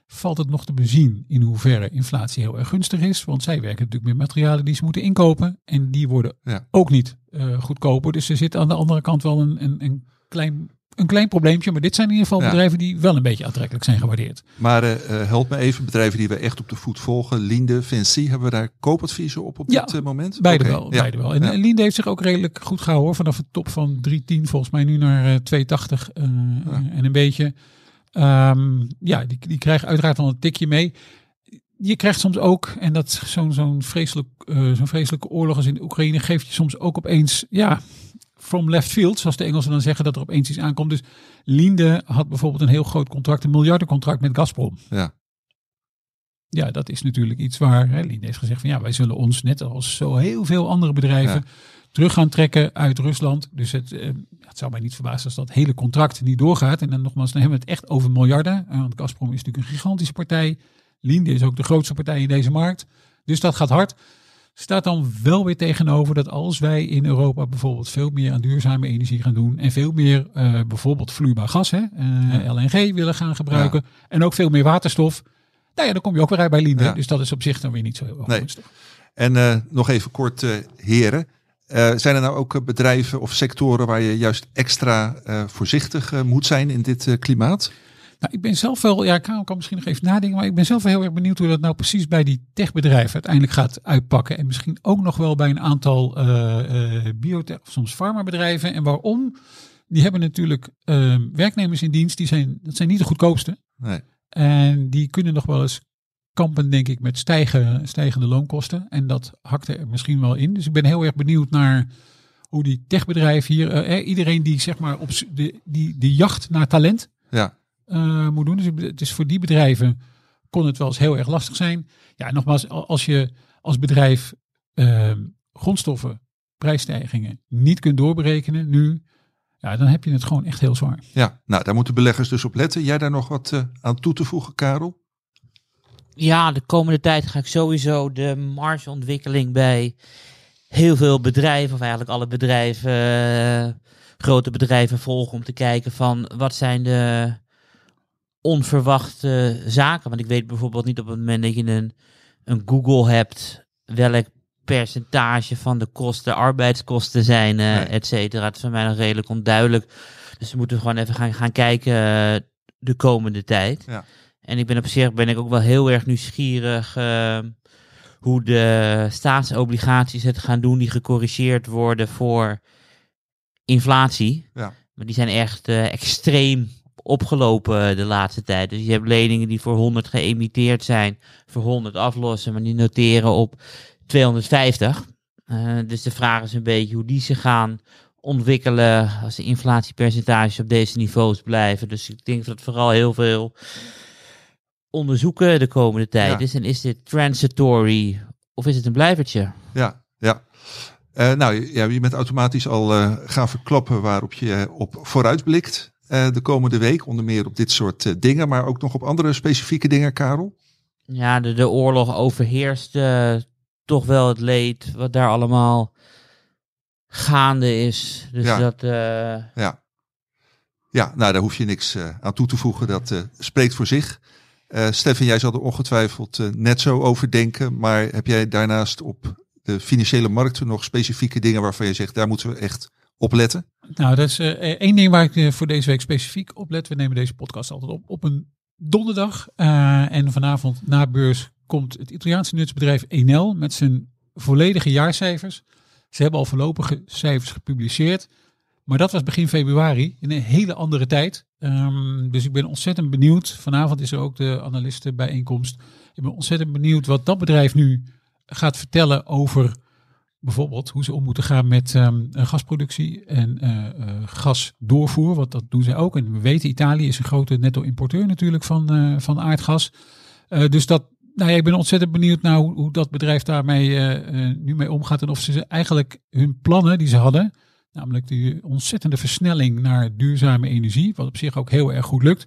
valt het nog te bezien in hoeverre inflatie heel erg gunstig is. Want zij werken natuurlijk met materialen die ze moeten inkopen. En die worden ja. ook niet uh, goedkoper. Dus er zit aan de andere kant wel een, een, een, klein, een klein probleempje. Maar dit zijn in ieder geval Ja. bedrijven die wel een beetje aantrekkelijk zijn gewaardeerd. Maar eh, eh, help me even, bedrijven die we echt op de voet volgen. Linde, Vinci, hebben we daar koopadviezen op op Ja, dit eh, moment? Beide wel. ja. Beide wel. En ja. Linde heeft zich ook redelijk goed gehouden. Hoor. Vanaf de top van 310 volgens mij nu naar eh, 280 eh, en een beetje. Ehm, ja, die, die krijgen uiteraard wel een tikje mee. Je krijgt soms ook, en dat zo'n zo'n vreselijk, eh, zo'n vreselijke oorlog als in de Oekraïne, geeft je soms ook opeens, ja, from left field, zoals de Engelsen dan zeggen, dat er opeens iets aankomt. Dus Linde had bijvoorbeeld een heel groot contract, een miljardencontract met Gazprom. Ja. Ja, dat is natuurlijk iets waar hè, Linde heeft gezegd van ja, wij zullen ons net als zo heel veel andere bedrijven Ja. Terug gaan trekken uit Rusland. Dus het, eh, het zou mij niet verbazen als dat hele contract niet doorgaat. En dan nogmaals, dan hebben we het echt over miljarden. Eh, want Gazprom is natuurlijk een gigantische partij. Linde is ook de grootste partij in deze markt. Dus dat gaat hard. Staat dan wel weer tegenover dat als wij in Europa bijvoorbeeld veel meer aan duurzame energie gaan doen en veel meer eh, bijvoorbeeld vloeibaar gas, hè, eh, LNG willen gaan gebruiken en ook veel meer waterstof, nou ja, dan kom je ook weer uit bij Linde. Ja. Dus dat is op zich dan weer niet zo heel erg Nee. gunstig. En nog even kort, heren. Eh, zijn er nou ook eh, bedrijven of sectoren waar je juist extra eh, voorzichtig moet zijn in dit klimaat? Nou, ik ben zelf wel, ja, ik kan, kan misschien nog even nadenken, maar ik ben zelf wel heel erg benieuwd hoe dat nou precies bij die techbedrijven uiteindelijk gaat uitpakken. En misschien ook nog wel bij een aantal biotech of soms farmabedrijven. En waarom? Die hebben natuurlijk werknemers in dienst, die zijn, dat zijn niet de goedkoopste. Nee. En die kunnen nog wel eens kampen, denk ik, met stijgen, stijgende loonkosten. En dat hakt er misschien wel in. Dus ik ben heel erg benieuwd naar hoe die techbedrijven hier, eh, eh, iedereen die zeg maar op de, die, jacht naar talent Ja, eh, moet doen. Dus het is voor die bedrijven kon het wel eens heel erg lastig zijn. Ja, nogmaals, al- als je als bedrijf ehm, grondstoffen, prijsstijgingen niet kunt doorberekenen nu, ja, dan heb je het gewoon echt heel zwaar. ja, nou daar moeten beleggers dus op letten. Jij daar nog wat aan toe te voegen, Karel? Ja, de komende tijd ga ik sowieso de margeontwikkeling bij heel veel bedrijven, of eigenlijk alle bedrijven, eh, grote bedrijven volgen om te kijken van wat zijn de onverwachte zaken. Want ik weet bijvoorbeeld niet op het moment dat je een, een Google hebt, welk percentage van de kosten arbeidskosten zijn, Nee. et cetera. Het is voor mij nog redelijk onduidelijk. Dus we moeten gewoon even gaan, gaan kijken eh, de komende tijd. Ja. En ik ben op zich ben ik ook wel heel erg nieuwsgierig eh, hoe de staatsobligaties het gaan doen die gecorrigeerd worden voor inflatie. Ja. Maar die zijn echt eh, extreem opgelopen de laatste tijd. Dus je hebt leningen die voor 100 geëmiteerd zijn, voor 100 aflossen, maar die noteren op 250. Eh, dus de vraag is een beetje hoe die zich gaan ontwikkelen als de inflatiepercentages op deze niveaus blijven. Dus ik denk dat vooral heel veel onderzoeken de komende tijd Ja. is. En is dit transitory of is het een blijvertje? Ja, ja. Eh, nou, ja, je bent automatisch al eh, gaan verklappen waarop je eh, op vooruitblikt eh, de komende week. Onder meer op dit soort dingen, maar ook nog op andere specifieke dingen, Karel. Ja, de, de oorlog overheerst toch wel het leed wat daar allemaal gaande is. Dus Ja. dat, Ja. Ja, nou daar hoef je niks aan toe te voegen. Dat spreekt voor zich. Eh Stefan, jij zal er ongetwijfeld eh, net zo over denken. Maar heb jij daarnaast op de financiële markten nog specifieke dingen waarvan je zegt, daar moeten we echt op letten? Nou, dat is eh, één ding waar ik voor deze week specifiek op let. We nemen deze podcast altijd op op een donderdag. En vanavond na beurs komt het Italiaanse nutsbedrijf Enel met zijn volledige jaarcijfers. Ze hebben al voorlopige cijfers gepubliceerd. Maar dat was begin februari, in een hele andere tijd. Ehm, dus ik ben ontzettend benieuwd. Vanavond is er ook de analistenbijeenkomst. Ik ben ontzettend benieuwd wat dat bedrijf nu gaat vertellen over bijvoorbeeld hoe ze om moeten gaan met eh, gasproductie en eh, eh, gasdoorvoer. Want dat doen zij ook. En we weten, Italië is een grote netto-importeur natuurlijk van, van aardgas. Dus dat, nou ja, ik ben ontzettend benieuwd naar hoe, hoe dat bedrijf daarmee nu mee omgaat. En of ze eigenlijk hun plannen die ze hadden, namelijk die ontzettende versnelling naar duurzame energie, wat op zich ook heel erg goed lukt.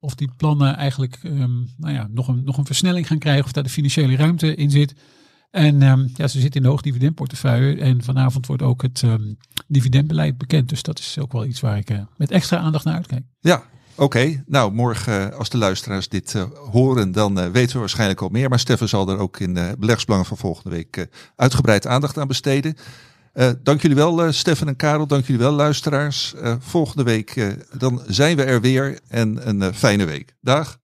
Of die plannen eigenlijk ehm, nou ja, nog, een, nog een versnelling gaan krijgen, of daar de financiële ruimte in zit. En ehm, ja, ze zitten in de hoogdividendportefeuille. En vanavond wordt ook het ehm, dividendbeleid bekend. Dus dat is ook wel iets waar ik eh, met extra aandacht naar uitkijk. Ja, oké. Nou, morgen eh, als de luisteraars dit eh, horen, dan weten we waarschijnlijk al meer. Maar Stefan zal er ook in de beleggsbelangen van volgende week uitgebreid aandacht aan besteden. Eh, dank jullie wel, eh, Stefan en Karel. Dank jullie wel, luisteraars. Eh, volgende week dan zijn we er weer. En een fijne week. Dag.